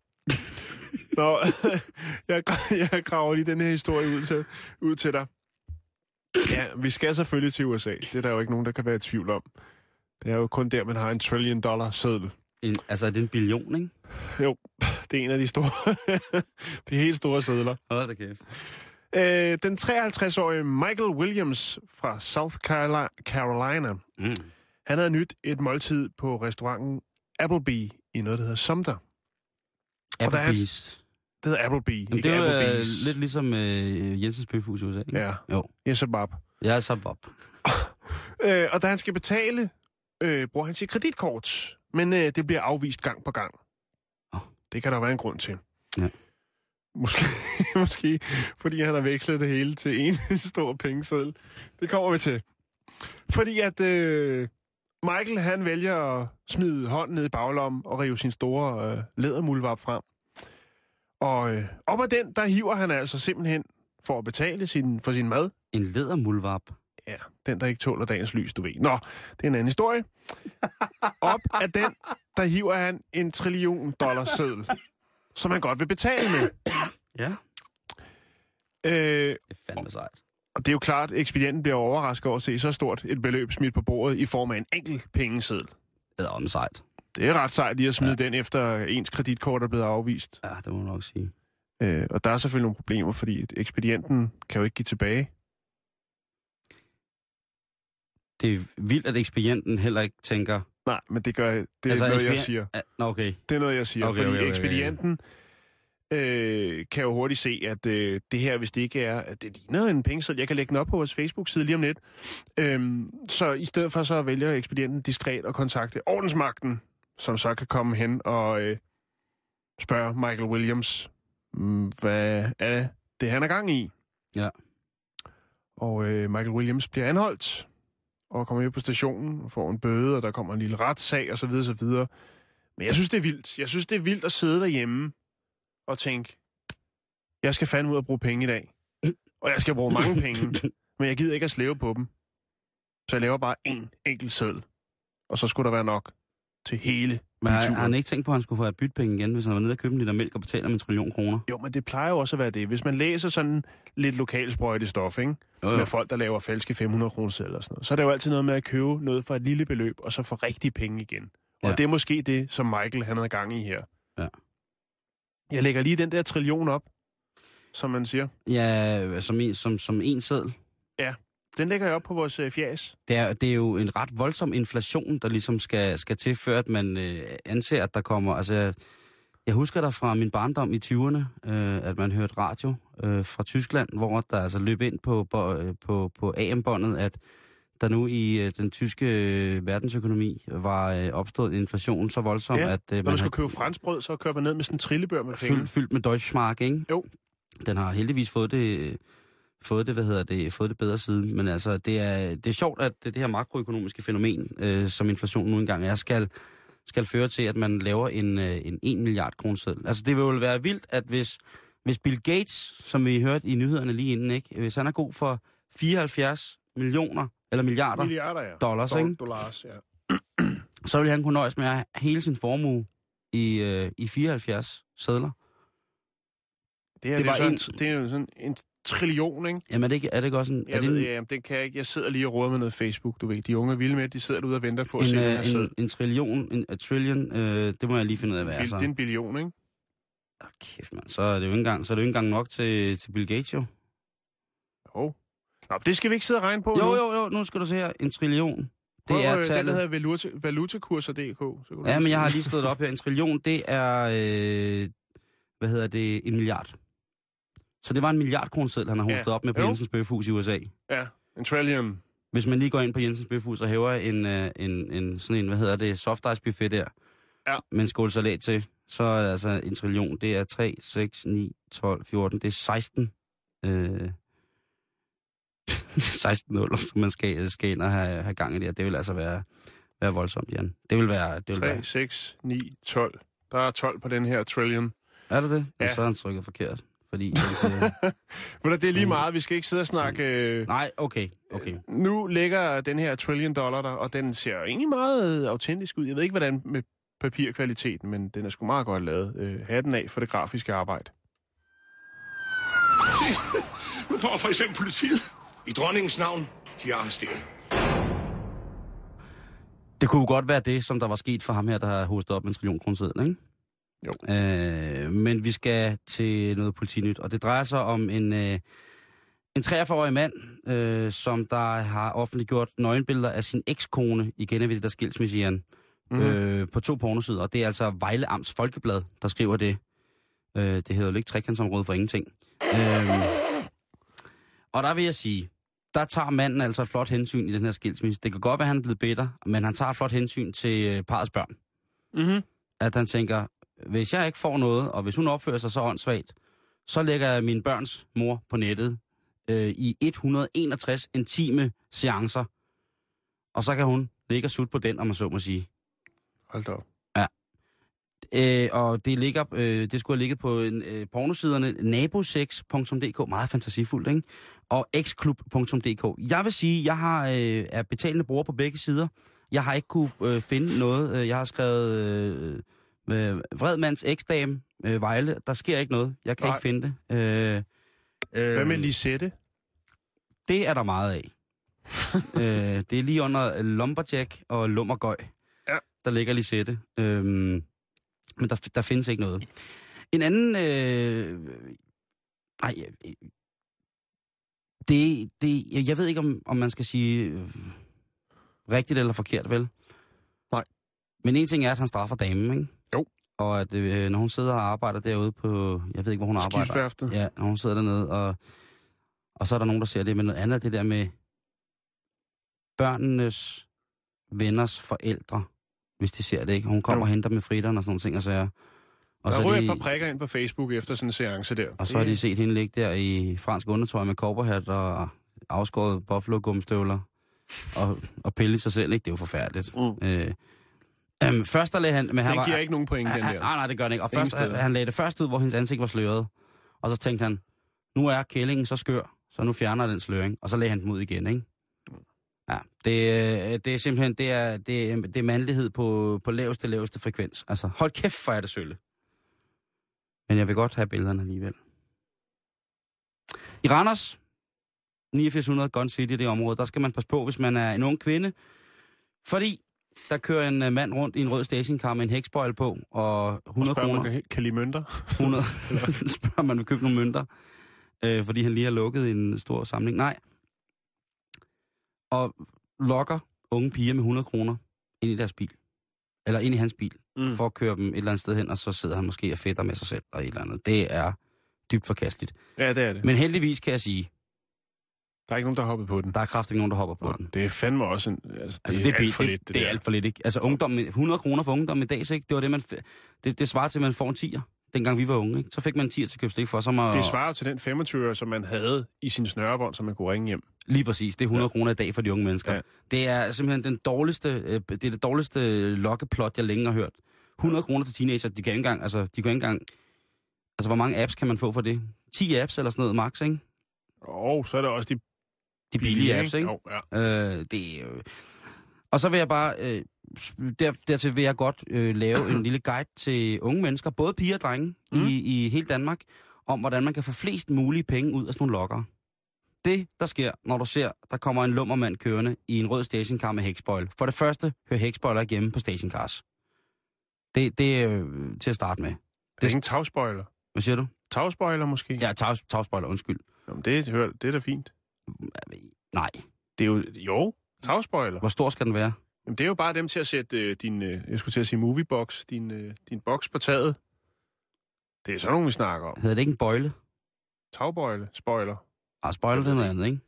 (laughs) Nå, (laughs) jeg, jeg graver lige den her historie ud til, ud til dig. Ja, vi skal selvfølgelig til USA. Det er der jo ikke nogen, der kan være i tvivl om. Det er jo kun der, man har en trillion dollar seddel. En, altså, er det en billion, ikke? Jo, det er en af de store, de helt store sædler. Hold da kæft. Øh, den 53-årige Michael Williams fra South Carolina, mm. han havde nyt et måltid på restauranten Applebee i noget, der hedder Sumter. Applebee's. Det hedder Jamen, det er jo lidt ligesom uh, Jensens Bøfhus i USA, ikke? Ja. Jo. Yes, Bob. Ja, så Bob. (laughs) øh, og da han skal betale øh, bruger han sit kreditkort. Men øh, det bliver afvist gang på gang. Åh. Det kan der være en grund til. Ja. Måske, (laughs) måske fordi han har vekslet det hele til en (laughs) stor pengeseddel. Det kommer vi til. Fordi at øh, Michael han vælger at smide hånden ned i baglommen og rive sin store øh, lædermulvarp frem. Og øh, op ad den, der hiver han altså simpelthen for at betale sin, for sin mad. En lædermulvarp. Ja, den, der ikke tåler dagens lys, du ved. Nå, det er en anden historie. Op af den, der hiver han en trillion dollars seddel, som han godt vil betale med. Ja. Øh, Det er fandme sejt. og det er jo klart, at ekspedienten bliver overrasket over at se så stort et beløb smidt på bordet i form af en enkelt pengeseddel. Det er om sejt. Det er ret sejt lige at smide ja. den, efter ens kreditkort er blevet afvist. Ja, det må man nok sige. Øh, og der er selvfølgelig nogle problemer, fordi ekspedienten kan jo ikke give tilbage. Det er vildt, at ekspedienten heller ikke tænker... Nej, men det gør det er altså, noget, jeg siger. Ja, Nå, okay. Det er noget, jeg siger, Okay, fordi okay, okay, okay, okay. ekspedienten øh, kan jo hurtigt se, at øh, det her, hvis det ikke er... At det ligner en pengeseddel. Jeg kan lægge den op på vores Facebook-side lige om lidt. Øhm, så i stedet for, så vælger ekspedienten diskret at kontakte ordensmagten, som så kan komme hen og øh, spørge Michael Williams, mm, hvad er det, han er gang i? Ja. Og øh, Michael Williams bliver anholdt og kommer ind på stationen og får en bøde, og der kommer en lille retssag osv. osv. Men jeg synes, det er vildt. Jeg synes, det er vildt at sidde derhjemme og tænke, jeg skal fandme ud og bruge penge i dag. Og jeg skal bruge mange penge, (laughs) men jeg gider ikke at slæve på dem. Så jeg laver bare én enkelt seddel. Og så skulle der være nok til hele Men har, har han ikke tænkt på, at han skulle få et bytpenge igen, hvis han var nede og købe en liter mælk og betaler med en trillion kroner? Jo, men det plejer jo også at være det. Hvis man læser sådan lidt lokalsprøjte stof, ikke? Jo, jo. med folk, der laver falske 500 kroner selv og sådan noget, så er det jo altid noget med at købe noget for et lille beløb, og så få rigtige penge igen. Og Ja. det er måske det, som Michael han har gang i her. Ja. Jeg lægger lige den der trillion op, som man siger. Ja, som en, som, som en seddel. Den lægger jeg op på vores øh, fjæs. Det er, det er jo en ret voldsom inflation, der ligesom skal, skal til, før at man øh, anser, at der kommer... Altså, jeg, jeg husker der fra min barndom i 20'erne, øh, at man hørte radio øh, fra Tyskland, hvor der altså løb ind på, på, øh, på, på AM-båndet, at der nu i øh, den tyske øh, verdensøkonomi var øh, opstået inflation så voldsom, Ja, at øh, Når man skal har købe franskbrød, så kører man ned med sådan en trillebør med penge. fyldt, fyldt med Deutschmark, ikke? Jo. Den har heldigvis fået det, fået det, hvad hedder det, fået det bedre siden. Men altså, det er, det er sjovt, at det, det her makroøkonomiske fænomen, øh, som inflation nu engang er, skal, skal føre til, at man laver en, øh, en 1 milliard kroneseddel. Altså, det vil jo være vildt, at hvis, hvis Bill Gates, som vi hørte i nyhederne lige inden, ikke, hvis han er god for 74 millioner, eller milliarder, Milliarder, ja. dollars, ikke? Dollars, ja. så vil han kunne nøjes med at hele sin formue i, øh, i 74 sædler. Det, her, Det det, er jo en- sådan, det er jo sådan en trillion, ikke? Jamen er det ikke, er det ikke også en... Jeg er det ved, en, ja, det kan jeg ikke. Jeg sidder lige og råder med noget Facebook, du ved. De unge er vilde med, de sidder derude og venter på at en, se den her øh, en, en trillion, en a trillion, øh, det må jeg lige finde ud af, hvad er Bil- så. Det er en billion, ikke? Åh, kæft, mand. Så er det jo ikke engang, så er det jo ikke engang nok til, til Bill Gates, jo. Jo. Nå, det skal vi ikke sidde og regne på Jo, nu. jo, jo, nu skal du se her. En trillion. Prøv, Det er øh, den, tallet. hedder valuta, valutakurser.dk. Så Ja, men se jeg har den. lige slået det op her. En trillion, det er, øh, hvad hedder det, en milliard. Så det var en milliardkroneseddel, han har Ja. hostet op med på Jo. Jensens Bøfhus i USA. Ja, en trillion. Hvis man lige går ind på Jensens Bøfhus og hæver en, øh, en, en, sådan en, hvad hedder det, soft ice buffet der, Ja. med en skål salat til, så er det altså en trillion. Det er 3, 6, 9, 12, 14, det er 16. Øh, (laughs) 16 nuller, som man skal, skal ind og have, have gang i det. Det vil altså være, være voldsomt, Jan. Det vil være... Det vil 3, være 6, 9, 12. Der er 12 på den her trillion. er det det? Ja. Ja. Så har han trykket forkert. Fordi, hans, (laughs) øh, det er lige meget. Vi skal ikke sidde og snakke... Øh, nej, okay, okay. nu ligger den her trillion dollar der, og den ser egentlig meget øh, autentisk ud. Jeg ved ikke, hvordan med papirkvaliteten, men den er sgu meget godt lavet. Øh, hatten af for det grafiske arbejde. (laughs) Nu får for eksempel politiet. I dronningens navn, de er arresteret. Det kunne jo godt være det, som der var sket for ham her, der har hostet op med en trillion kroneseddel, ikke? Jo. Øh, men vi skal til noget politinyt, og det drejer sig om en, øh, en 43-årig mand, øh, som der har offentliggjort nøgenbilleder af sin ekskone, igen er vi det der skilsmisse igen, mm. øh, på to pornosider. Og det er altså Vejle Amts Folkeblad, der skriver det. Øh, det hedder jo ikke trekantsområde for ingenting. Øh, og der vil jeg sige, der tager manden altså et flot hensyn i den her skilsmisse. Det kan godt være, at han er blevet bitter, men han tager et flot hensyn til øh, parets børn. Mm-hmm. At han tænker, hvis jeg ikke får noget, og hvis hun opfører sig så åndssvagt, så lægger jeg min børns mor på nettet øh, i 161 intime seancer. Og så kan hun ligge og sutte på den, om man så må sige. Hold da op. Øh, og det, ligger, øh, det skulle have ligget på en, øh, pornosiderne nabosex.dk, meget fantasifuldt, ikke? Og xklub.dk. Jeg vil sige, jeg har øh, er betalende bruger på begge sider. Jeg har ikke kunne øh, finde noget. Øh, Jeg har skrevet øh, med Vredmands eksdame øh, Vejle. Der sker ikke noget. Jeg kan Nej. ikke finde det. Øh, øh, Hvad med Lisette? Det er der meget af. (laughs) øh, det er lige under Lumberjack og Lummergøj. Ja. Der ligger Lisette. Øhm, men der, der findes ikke noget. En anden... Øh, ej, øh, det, det, jeg, jeg ved ikke, om, om man skal sige øh, rigtigt eller forkert, vel? Nej. Men en ting er, at han straffer damen, ikke? Og at øh, når hun sidder og arbejder derude på... Jeg ved ikke, hvor hun arbejder. Skibsværftet. Ja, når hun sidder dernede, og, og så er der nogen, der ser det, men noget andet er det der med børnenes venners forældre, hvis de ser det, ikke? Hun kommer Jo. og henter med fritteren og sådan nogle ting og sager. Og Der så, ryger er et par de, prikker ind på Facebook efter sådan en seance der. og så har de set hende ligge der i fransk undertøj med korperhat og afskåret buffalo gumstøvler og, og pille sig selv, ikke? Det er jo forfærdeligt. Mm. Øh, øhm, først der lagde han... Men han Den var, giver ikke nogen point, den der. Nej, nej, det gør den ikke. Og Ingen først, han, steder. han lagde det først ud, hvor hendes ansigt var sløret. Og så tænkte han, nu er kællingen så skør, så nu fjerner den sløring. Og så lagde han den ud igen, ikke? Ja, det, øh, det er simpelthen, det er, det er, det er mandlighed på, på laveste, laveste frekvens. Altså, hold kæft, for er det sølle. Men jeg vil godt have billederne alligevel. I Randers, 8900 Gun City, det område, der skal man passe på, hvis man er en ung kvinde. Fordi der kører en øh, mand rundt i en rød stationcar med en hækspoil på, og 100 Spørg, kroner. man kan, lide mønter? (laughs) 100, (laughs) spørger man vil købe nogle mønter, øh, fordi han lige har lukket en stor samling. Nej. Og lokker unge piger med 100 kroner ind i deres bil. Eller ind i hans bil, mm. for at køre dem et eller andet sted hen, og så sidder han måske og fætter med sig selv og et eller andet. Det er dybt forkasteligt. Ja, det er det. Men heldigvis kan jeg sige, Der er ikke nogen, der har hoppet på den. der er kraftigt nogen, der hopper på Nå, den. Det er fandme også en... Altså, det, Altså, er, det, er alt for det, lidt, det, det er der. alt for lidt, ikke? Altså, ungdom, 100 kroner for ungdom i dag, så ikke? Det var det, man... Det, det svarer til, at man får en 10'er, dengang vi var unge, ikke? Så fik man en 10'er til at købe stik for, så må... Det svarer til den 25 som man havde i sin snørebånd, som man kunne ringe hjem. Lige præcis. Det er 100 ja. kroner i dag for de unge mennesker. Ja. Det er simpelthen den dårligste, øh, det er det dårligste lokkeplot, jeg længe har hørt. 100 kroner til teenager, de kan ikke engang, altså, de kan ikke engang, altså, hvor mange apps kan man få for det? 10 apps eller sådan noget, max, ikke? Og så er der også de, De billige apps, ikke? Jo, ja. Øh, det jo... Og så vil jeg bare, øh, der, dertil vil jeg godt øh, lave en (coughs) lille guide til unge mennesker, både piger og drenge mm. i, i hele Danmark, om hvordan man kan få flest mulige penge ud af sådan nogle lokker. Det, der sker, når du ser, der kommer en lummermand kørende i en rød stationcar med hækspoil. For det første, hører hækspoiler ikke hjemme på stationcars. Det, det er øh, til at starte med. Det er ingen tagspoiler. Hvad siger du? Tagspoiler måske? Ja, tags, tagspoiler, undskyld. Jamen, det, hør, det er da fint. Nej. Det er jo... Jo, tagspoiler. Hvor stor skal den være? Jamen, det er jo bare dem til at sætte øh, din, øh, jeg skulle til at sige moviebox, din, øh, din box på taget. Det er sådan nogle, vi snakker om. Hedder det ikke en bøjle? Tagbøjle, spoiler. Ah, spoiler, det er noget andet, ikke?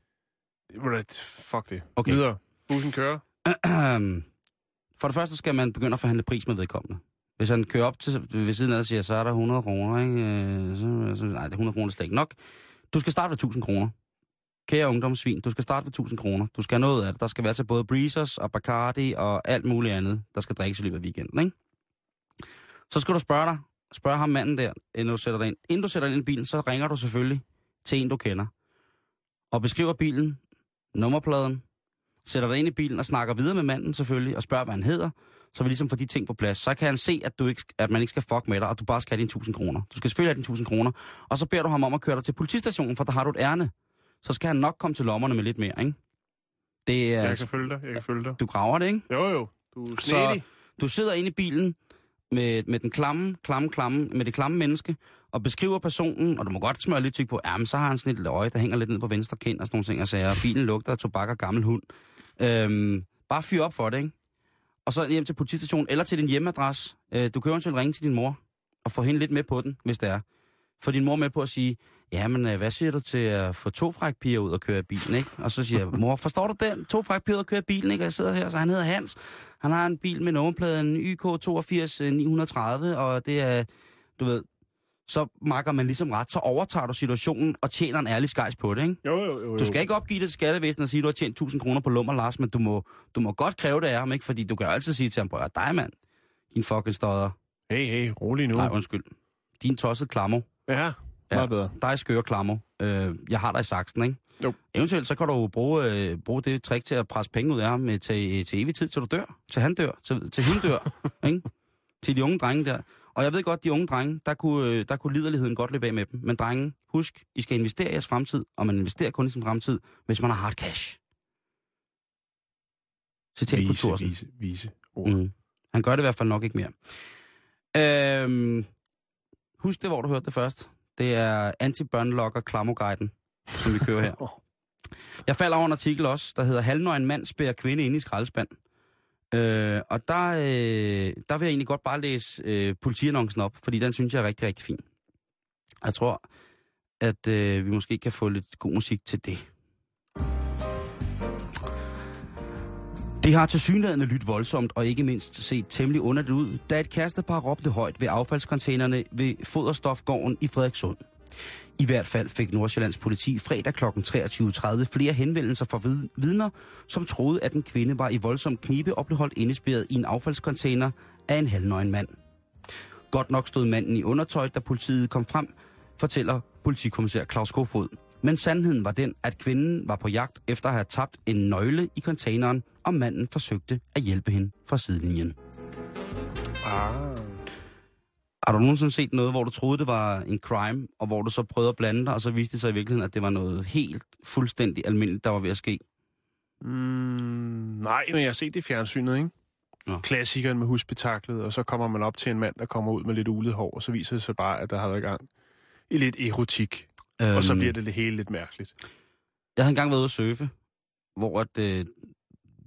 Da- fuck det. Okay. Videre. Bussen kører. (clears throat) For det første skal man begynde at forhandle pris med vedkommende. Hvis han kører op til ved siden af og siger, så er der 100 kroner, ikke? Øh, Så, så, nej, det er 100 kroner slet ikke nok. Du skal starte ved 1000 kroner. Kære ungdomssvin, du skal starte ved 1000 kroner. Du skal have noget af det. Der skal være til både Breezers og Bacardi og alt muligt andet, der skal drikkes i løbet af weekenden, ikke? Så skal du spørge dig, spørge ham manden der, inden du sætter dig ind. Inden du sætter dig ind i bilen, så ringer du selvfølgelig til en, du kender. Og beskriver bilen, nummerpladen, sætter dig ind i bilen og snakker videre med manden selvfølgelig, og spørger, hvad han hedder, så vi ligesom får de ting på plads. Så kan han se, at, du ikke, at man ikke skal fuck med dig, og du bare skal have dine 1000 kroner. Du skal selvfølgelig have dine 1000 kroner, og så beder du ham om at køre dig til politistationen, for der har du et ærne. Så skal han nok komme til lommerne med lidt mere, ikke? Det er, Jeg kan følge dig, jeg kan følge dig. du graver det, ikke? Jo, jo. Du er Så snedig. du sidder inde i bilen med, med den klamme, klamme, klamme, med det klamme menneske, og beskriver personen, og du må godt smøre lidt tyk på, ja, men så har han sådan et øje, der hænger lidt ned på venstre kind og sådan nogle ting, og sager, bilen lugter af tobak og gammel hund. Øhm, bare fyr op for det, ikke? Og så hjem til politistationen, eller til din hjemmeadresse. Øh, du kan eventuelt ringe til din mor, og få hende lidt med på den, hvis det er. Få din mor med på at sige, ja, men øh, hvad siger du til at få to frækpiger ud og køre bilen, ikke? Og så siger jeg, mor, forstår du den? To frækpiger ud og køre bilen, ikke? Og jeg sidder her, så han hedder Hans. Han har en bil med nummerpladen YK 82930, og det er, du ved, så makker man ligesom ret, så overtager du situationen og tjener en ærlig skejs på det, ikke? Jo, jo, jo. jo. Du skal ikke opgive det til skattevæsenet og sige, at du har tjent 1000 kroner på lummer, Lars, men du må, du må godt kræve det af ham, ikke? Fordi du kan altid sige til ham, prøv dig, mand, din fucking stodder. Hey, hey, rolig nu. Nej, undskyld. Din tosset klammer. Ja, meget bedre. Dig skøre klammer. Øh, jeg har dig i saksen, ikke? Jo. Eventuelt så kan du jo bruge, øh, bruge det trick til at presse penge ud af ham med, til, til evig tid, til du dør. Til han dør. Til, til hun dør. (laughs) ikke? Til de unge drenge der. Og jeg ved godt, de unge drenge, der kunne, øh, der kunne liderligheden godt løbe af med dem. Men drenge, husk, I skal investere i jeres fremtid, og man investerer kun i sin fremtid, hvis man har hard cash. Citat på Vise, Thorsen. vise, vise ord. Mm. Han gør det i hvert fald nok ikke mere. Øhm, husk det, hvor du hørte det først. Det er anti-børnelokker Klamoguiden, som vi kører her. (laughs) Jeg falder over en artikel også, der hedder Halvnøgen mand spærer kvinde ind i skraldespand. Øh, og der, øh, der vil jeg egentlig godt bare læse øh, politiannoncen op, fordi den synes jeg er rigtig, rigtig fin. Jeg tror, at øh, vi måske kan få lidt god musik til det. Det har til synligheden lyttet voldsomt og ikke mindst set temmelig underligt ud, da et kærestepar råbte højt ved affaldskontainerne ved Foderstofgården i Frederikssund. I hvert fald fik Nordsjællands politi fredag kl. 23.30 flere henvendelser fra vidner, som troede, at en kvinde var i voldsom knibe og blev holdt indespærret i en affaldscontainer af en halvnøgen mand. Godt nok stod manden i undertøj, da politiet kom frem, fortæller politikommissær Claus Kofod. Men sandheden var den, at kvinden var på jagt efter at have tabt en nøgle i containeren, og manden forsøgte at hjælpe hende fra sidelinjen. Ah. Har du nogensinde set noget, hvor du troede, det var en crime, og hvor du så prøvede at blande dig, og så viste det sig i virkeligheden, at det var noget helt fuldstændig almindeligt, der var ved at ske? Mm, nej, men jeg har set det i fjernsynet, ikke? Nå. Klassikeren med husbetaklet, og så kommer man op til en mand, der kommer ud med lidt ulet hår, og så viser det sig bare, at der har været i gang i lidt erotik. Øhm. Og så bliver det det hele lidt mærkeligt. Jeg havde engang været ude at surfe, hvor at, øh,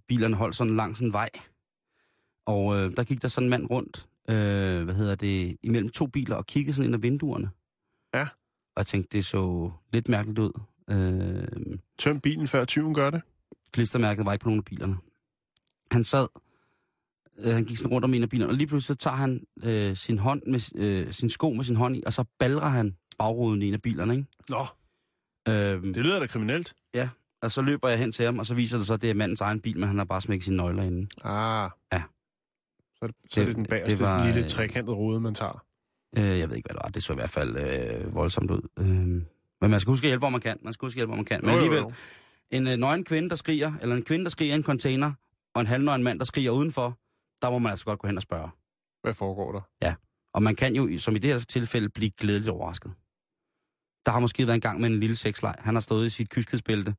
bilerne holdt sådan langs en vej. Og øh, der gik der sådan en mand rundt, øh, hvad hedder det, imellem to biler og kiggede sådan ind ad vinduerne. Ja. Og jeg tænkte, det så lidt mærkeligt ud. Øh, Tøm bilen før 20 gør det. klistermærket var ikke på nogen af bilerne. Han sad, øh, han gik sådan rundt om en af bilerne, og lige pludselig så tager han øh, sin, hånd med, øh, sin sko med sin hånd i, og så balrer han bagruden i en af bilerne, ikke? Nå, Øh, det lyder da kriminelt. Ja, og så løber jeg hen til ham, og så viser det så, at det er mandens egen bil, men han har bare smækket sine nøgler inde. Ah. Ja. Så, er det, så er Det- det den det bagerste var, lille øh, trekantede rode, man tager. Øh, jeg ved ikke, hvad det var. Det så i hvert fald øh, voldsomt ud. Øh, men man skal huske at hjælpe, hvor man kan. Man skal huske at hjælpe, hvor man kan. Men Jo, alligevel, jo. en øh, nøgen kvinde, der skriger, eller en kvinde, der skriger i en container, og en halvnøgen mand, der skriger udenfor, der må man altså godt gå hen og spørge. Hvad foregår der? Og man kan jo, som i det her tilfælde, blive glædeligt overrasket. Der har måske været en gang med en lille sexleg. Han har stået i sit kyskhedsbælte,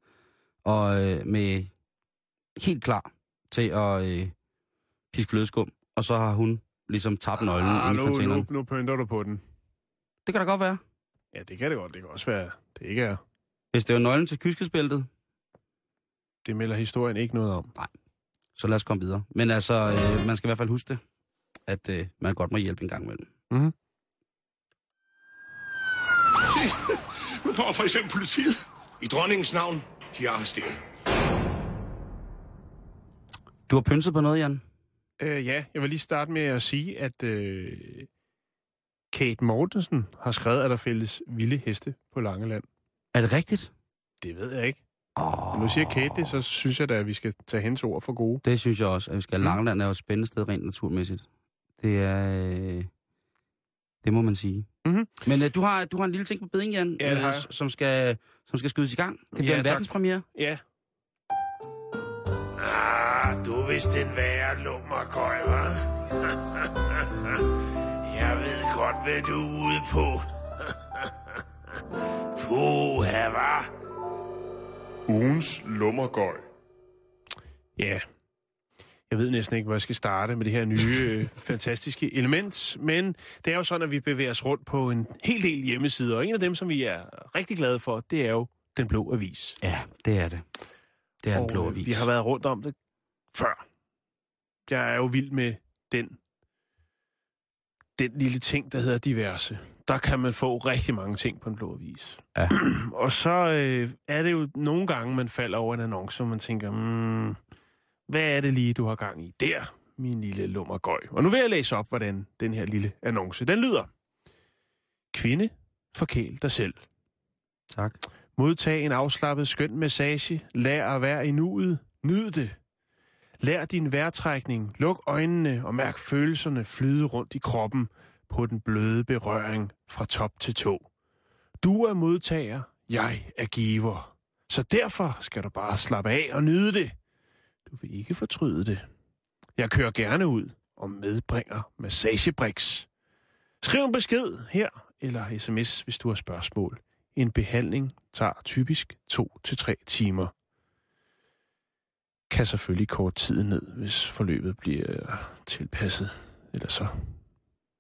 og øh, med helt klar til at øh, piske flødeskum, og så har hun ligesom tabt nøglen ah, i nu, containeren. nu, nu pynter du på den. Det kan da godt være. Ja, det kan det godt. Det kan også være, det ikke er. Hvis det var nøglen til kyskhedsbæltet, Det melder historien ikke noget om. så lad os komme videre. Men altså, øh, man skal i hvert fald huske det, at øh, man godt må hjælpe en gang imellem. Mm-hmm. (laughs) Nu får for eksempel politiet. I dronningens navn, de er arresteret. Du har pynset på noget, Jan? Øh, ja, jeg vil lige starte med at sige, at øh, Kate Mortensen har skrevet, at der fældes vilde heste på Langeland. Er det rigtigt? Det ved jeg ikke. Oh, Men nu siger Kate det, så synes jeg da, at vi skal tage hendes ord for gode. Det synes jeg også, at vi skal. Mm. Langeland er jo et spændende sted rent naturmæssigt. Det er... Øh, det må man sige. Mhm. Men øh, du, har, du har en lille ting på beding, Jan, Ja, øh, som, skal, som skal skydes i gang. Det bliver Ja, en tak. verdenspremiere. Ja. Ah, du er vist den værre lummerkøj, hva'? (laughs) jeg ved godt, hvad du er ude på. (laughs) Puha, hva'? Ugens lummergøj. Ja. Jeg ved næsten ikke, hvor jeg skal starte med det her nye, øh, fantastiske element, men det er jo sådan, at vi bevæger os rundt på en hel del hjemmesider, og en af dem, som vi er rigtig glade for, det er jo Den Blå Avis. Ja, det er det. Det er Og, blå øh, avis. Vi har været rundt om det før. Jeg er jo vild med den den lille ting, der hedder diverse. Der kan man få rigtig mange ting på en blå avis. Ja. (clears throat) Og så øh, er det jo nogle gange, man falder over en annonce, hvor man tænker, mm, hvad er det lige, du har gang i der, min lille lummergøj? Og nu vil jeg læse op, hvordan den her lille annonce, den lyder. Kvinde, forkæl dig selv. Tak. Modtag en afslappet skøn massage. Lær at være i nuet. Nyd det. Lær din vejrtrækning. Luk øjnene og mærk følelserne flyde rundt i kroppen på den bløde berøring fra top til tå. Du er modtager, jeg er giver. Så derfor skal du bare slappe af og nyde det. Du vil ikke fortryde det. Jeg kører gerne ud og medbringer massagebriks. Skriv en besked her eller sms, hvis du har spørgsmål. En behandling tager typisk 2-3 timer. Kan selvfølgelig kort tid ned, hvis forløbet bliver tilpasset. Eller så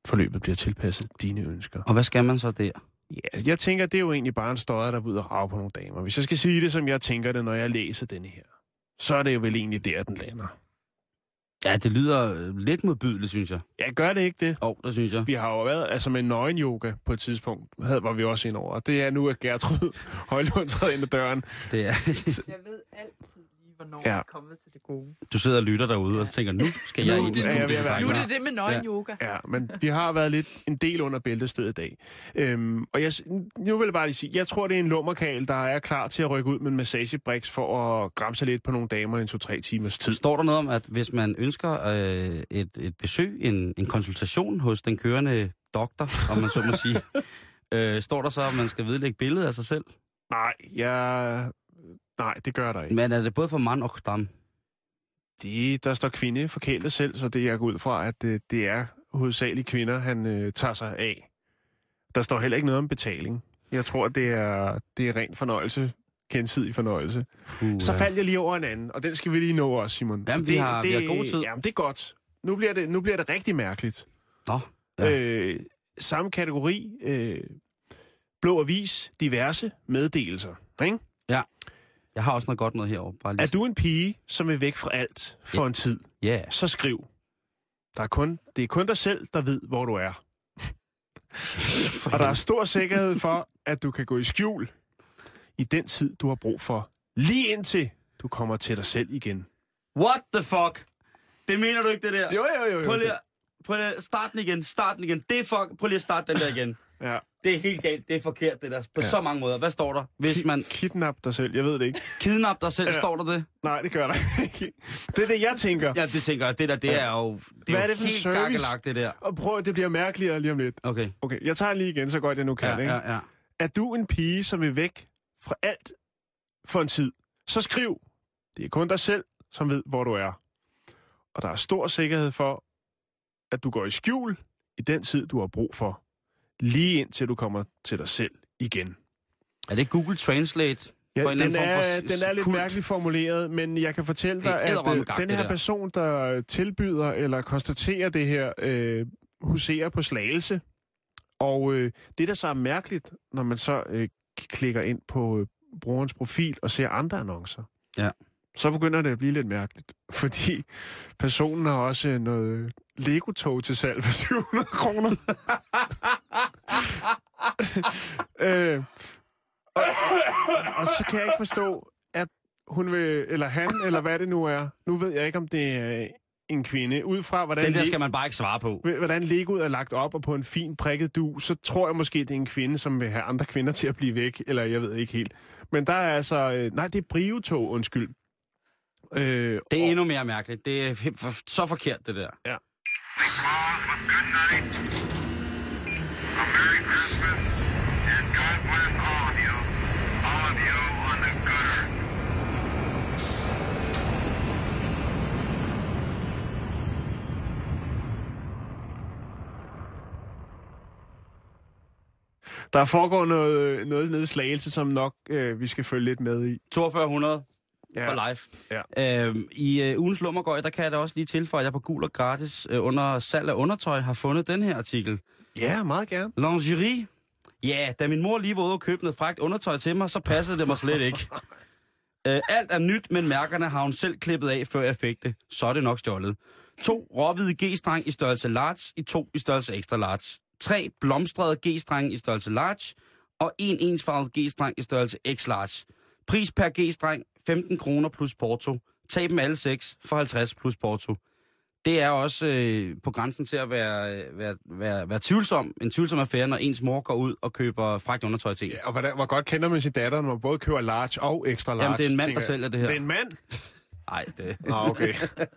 forløbet bliver tilpasset dine ønsker. Og hvad skal man så der? Ja, jeg tænker, det er jo egentlig bare en støjer, der er ude og rave på nogle damer. Hvis jeg skal sige det, som jeg tænker det, når jeg læser denne her, så er det jo vel egentlig der, den lander. Ja, det lyder øh, lidt modbydeligt, synes jeg. Ja, gør det ikke det? Åh, oh, det synes jeg. Vi har jo været, altså med nøgen yoga på et tidspunkt, havde, var vi også ind over. Og det er nu, at Gertrud (laughs) Højlund træder ind ad døren. Det er... Jeg ved lige, hvornår Ja. ja. jeg er kommet til det gode. Du sidder og lytter derude og tænker, nu skal jeg Nu ind i er studiet. være Nu er det det med nøgen yoga. Ja, men vi har været lidt en del under bæltestedet i dag. Øhm, og jeg, nu vil jeg bare lige sige, jeg tror, det er en lummerkal, der er klar til at rykke ud med en massagebriks for at gramse lidt på nogle damer i en to-tre timers tid. Står der noget om, at hvis man ønsker øh, et, et besøg, en, en konsultation hos den kørende doktor, om man så må sige, (laughs) øh, står der så, at man skal vedlægge billedet af sig selv? Nej, jeg... Nej, det gør der ikke. Men er det både for mand og dam? De, der står kvinde forkælet selv, så det jeg går ud fra, at det, det er hovedsageligt kvinder, han øh, tager sig af. Der står heller ikke noget om betaling. Jeg tror, det er, det er ren fornøjelse, gensidig fornøjelse. Uh, Så faldt jeg lige over en anden, og den skal vi lige nå også, Simon. Jamen, Så vi har- vi har god tid. Jamen, det er godt. Nu bliver det, nu bliver det rigtig mærkeligt. Nå, ja. Ja. Øh, samme kategori, øh, blå avis, diverse meddelelser. Ikke? Jeg har også noget godt noget herovre. Bare lige... Er du en pige, som vil væk fra alt for Ja. en tid, Ja. så skriv. Der er kun, det er kun dig selv, der ved, hvor du er. Og der er stor sikkerhed for, at du kan gå i skjul i den tid, du har brug for. Lige indtil du kommer til dig selv igen. What the fuck? Det mener du ikke, det der? Jo, jo, jo. jo. Prøv lige, prøv lige, start den igen, start den igen. Det er fuck, prøv lige at starte den der igen. Ja. Det er helt galt, det er forkert det der, på Ja. så mange måder. Hvad står der? Hvis man Kidnap dig selv, jeg ved det ikke. kidnapper dig selv, Ja. står der det? Nej, det gør der ikke. Det er det, jeg tænker. Ja, det tænker jeg. Det der, det Ja. er jo, det er Hvad er det for helt gakkelagt, det der. Og prøv, det bliver mærkeligere lige om lidt. Okay. Okay, jeg tager lige igen, så godt jeg nu kan. Ja, ikke? ja, ja. Er du en pige, som vil væk fra alt for en tid, så skriv. Det er kun dig selv, som ved, hvor du er. Og der er stor sikkerhed for, at du går i skjul i den tid, du har brug for. Lige indtil du kommer til dig selv igen. Er det Google Translate? Ja, For en den, er, form for den er lidt kult? mærkeligt formuleret, men jeg kan fortælle dig, at øh, gak, den her der. person, der tilbyder eller konstaterer det her, øh, huserer på slagelse. Og øh, det, der så er mærkeligt, når man så øh, klikker ind på øh, brugerens profil og ser andre annoncer, Ja. så begynder det at blive lidt mærkeligt. (laughs) Fordi personen har også øh, noget Lego-tog til salg for (laughs) 700 kroner. (laughs) (laughs) øh, og, og så kan jeg ikke forstå, at hun vil, eller han, eller hvad det nu er. Nu ved jeg ikke, om det er en kvinde. Ud fra, hvordan, Den der skal man bare ikke svare på. hvordan Legoet er lagt op og på en fin prikket du, så tror jeg måske, det er en kvinde, som vil have andre kvinder til at blive væk. Eller jeg ved ikke helt. Men der er altså... Øh, nej, det er Brio-tog, undskyld. Øh, Det er og- endnu mere mærkeligt. Det er for, så forkert, det der. Ja. Der foregår noget, noget nede i Slagelse, som nok øh, vi skal følge lidt med i. 4200 Ja. for live. Ja. Øhm, I øh, ugens lummergøj, der kan jeg da også lige tilføje, at jeg på Gul og Gratis øh, under salg af undertøj har fundet den her artikel. Ja, meget gerne. Lingerie. Ja, da min mor lige var ude og købe noget frækt undertøj til mig, så passede det mig slet ikke. (laughs) Øh, alt er nyt, men mærkerne har hun selv klippet af, før jeg fik det. Så er det nok stjålet. To råhvide G-streng i størrelse large, i to i størrelse extra large. Tre blomstrede G-streng i størrelse large, og en ensfarvet G-streng i størrelse X large. Pris per G-streng 15 kroner plus porto. Tag dem alle seks for 50 plus porto. Det er også øh, på grænsen til at være, øh, være, være, være tvivlsom, en tvivlsom affære, når ens mor går ud og køber fragt undertøj til. Ja, og hvordan, hvor godt kender man sin datter, når man både køber large og extra large? Jamen, det er en mand, der sælger det her. Det er en mand? Nej, det... Nå, okay.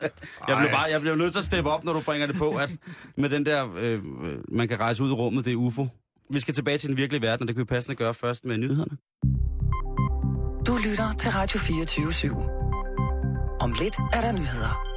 (laughs) Jeg blev, bare, jeg blev nødt til at steppe op, når du bringer det på, at med den der, øh, man kan rejse ud i rummet, det er UFO. Vi skal tilbage til den virkelige verden, og det kan vi passende gøre først med nyhederne. Du lytter til Radio 24 /7. Om lidt er der nyheder.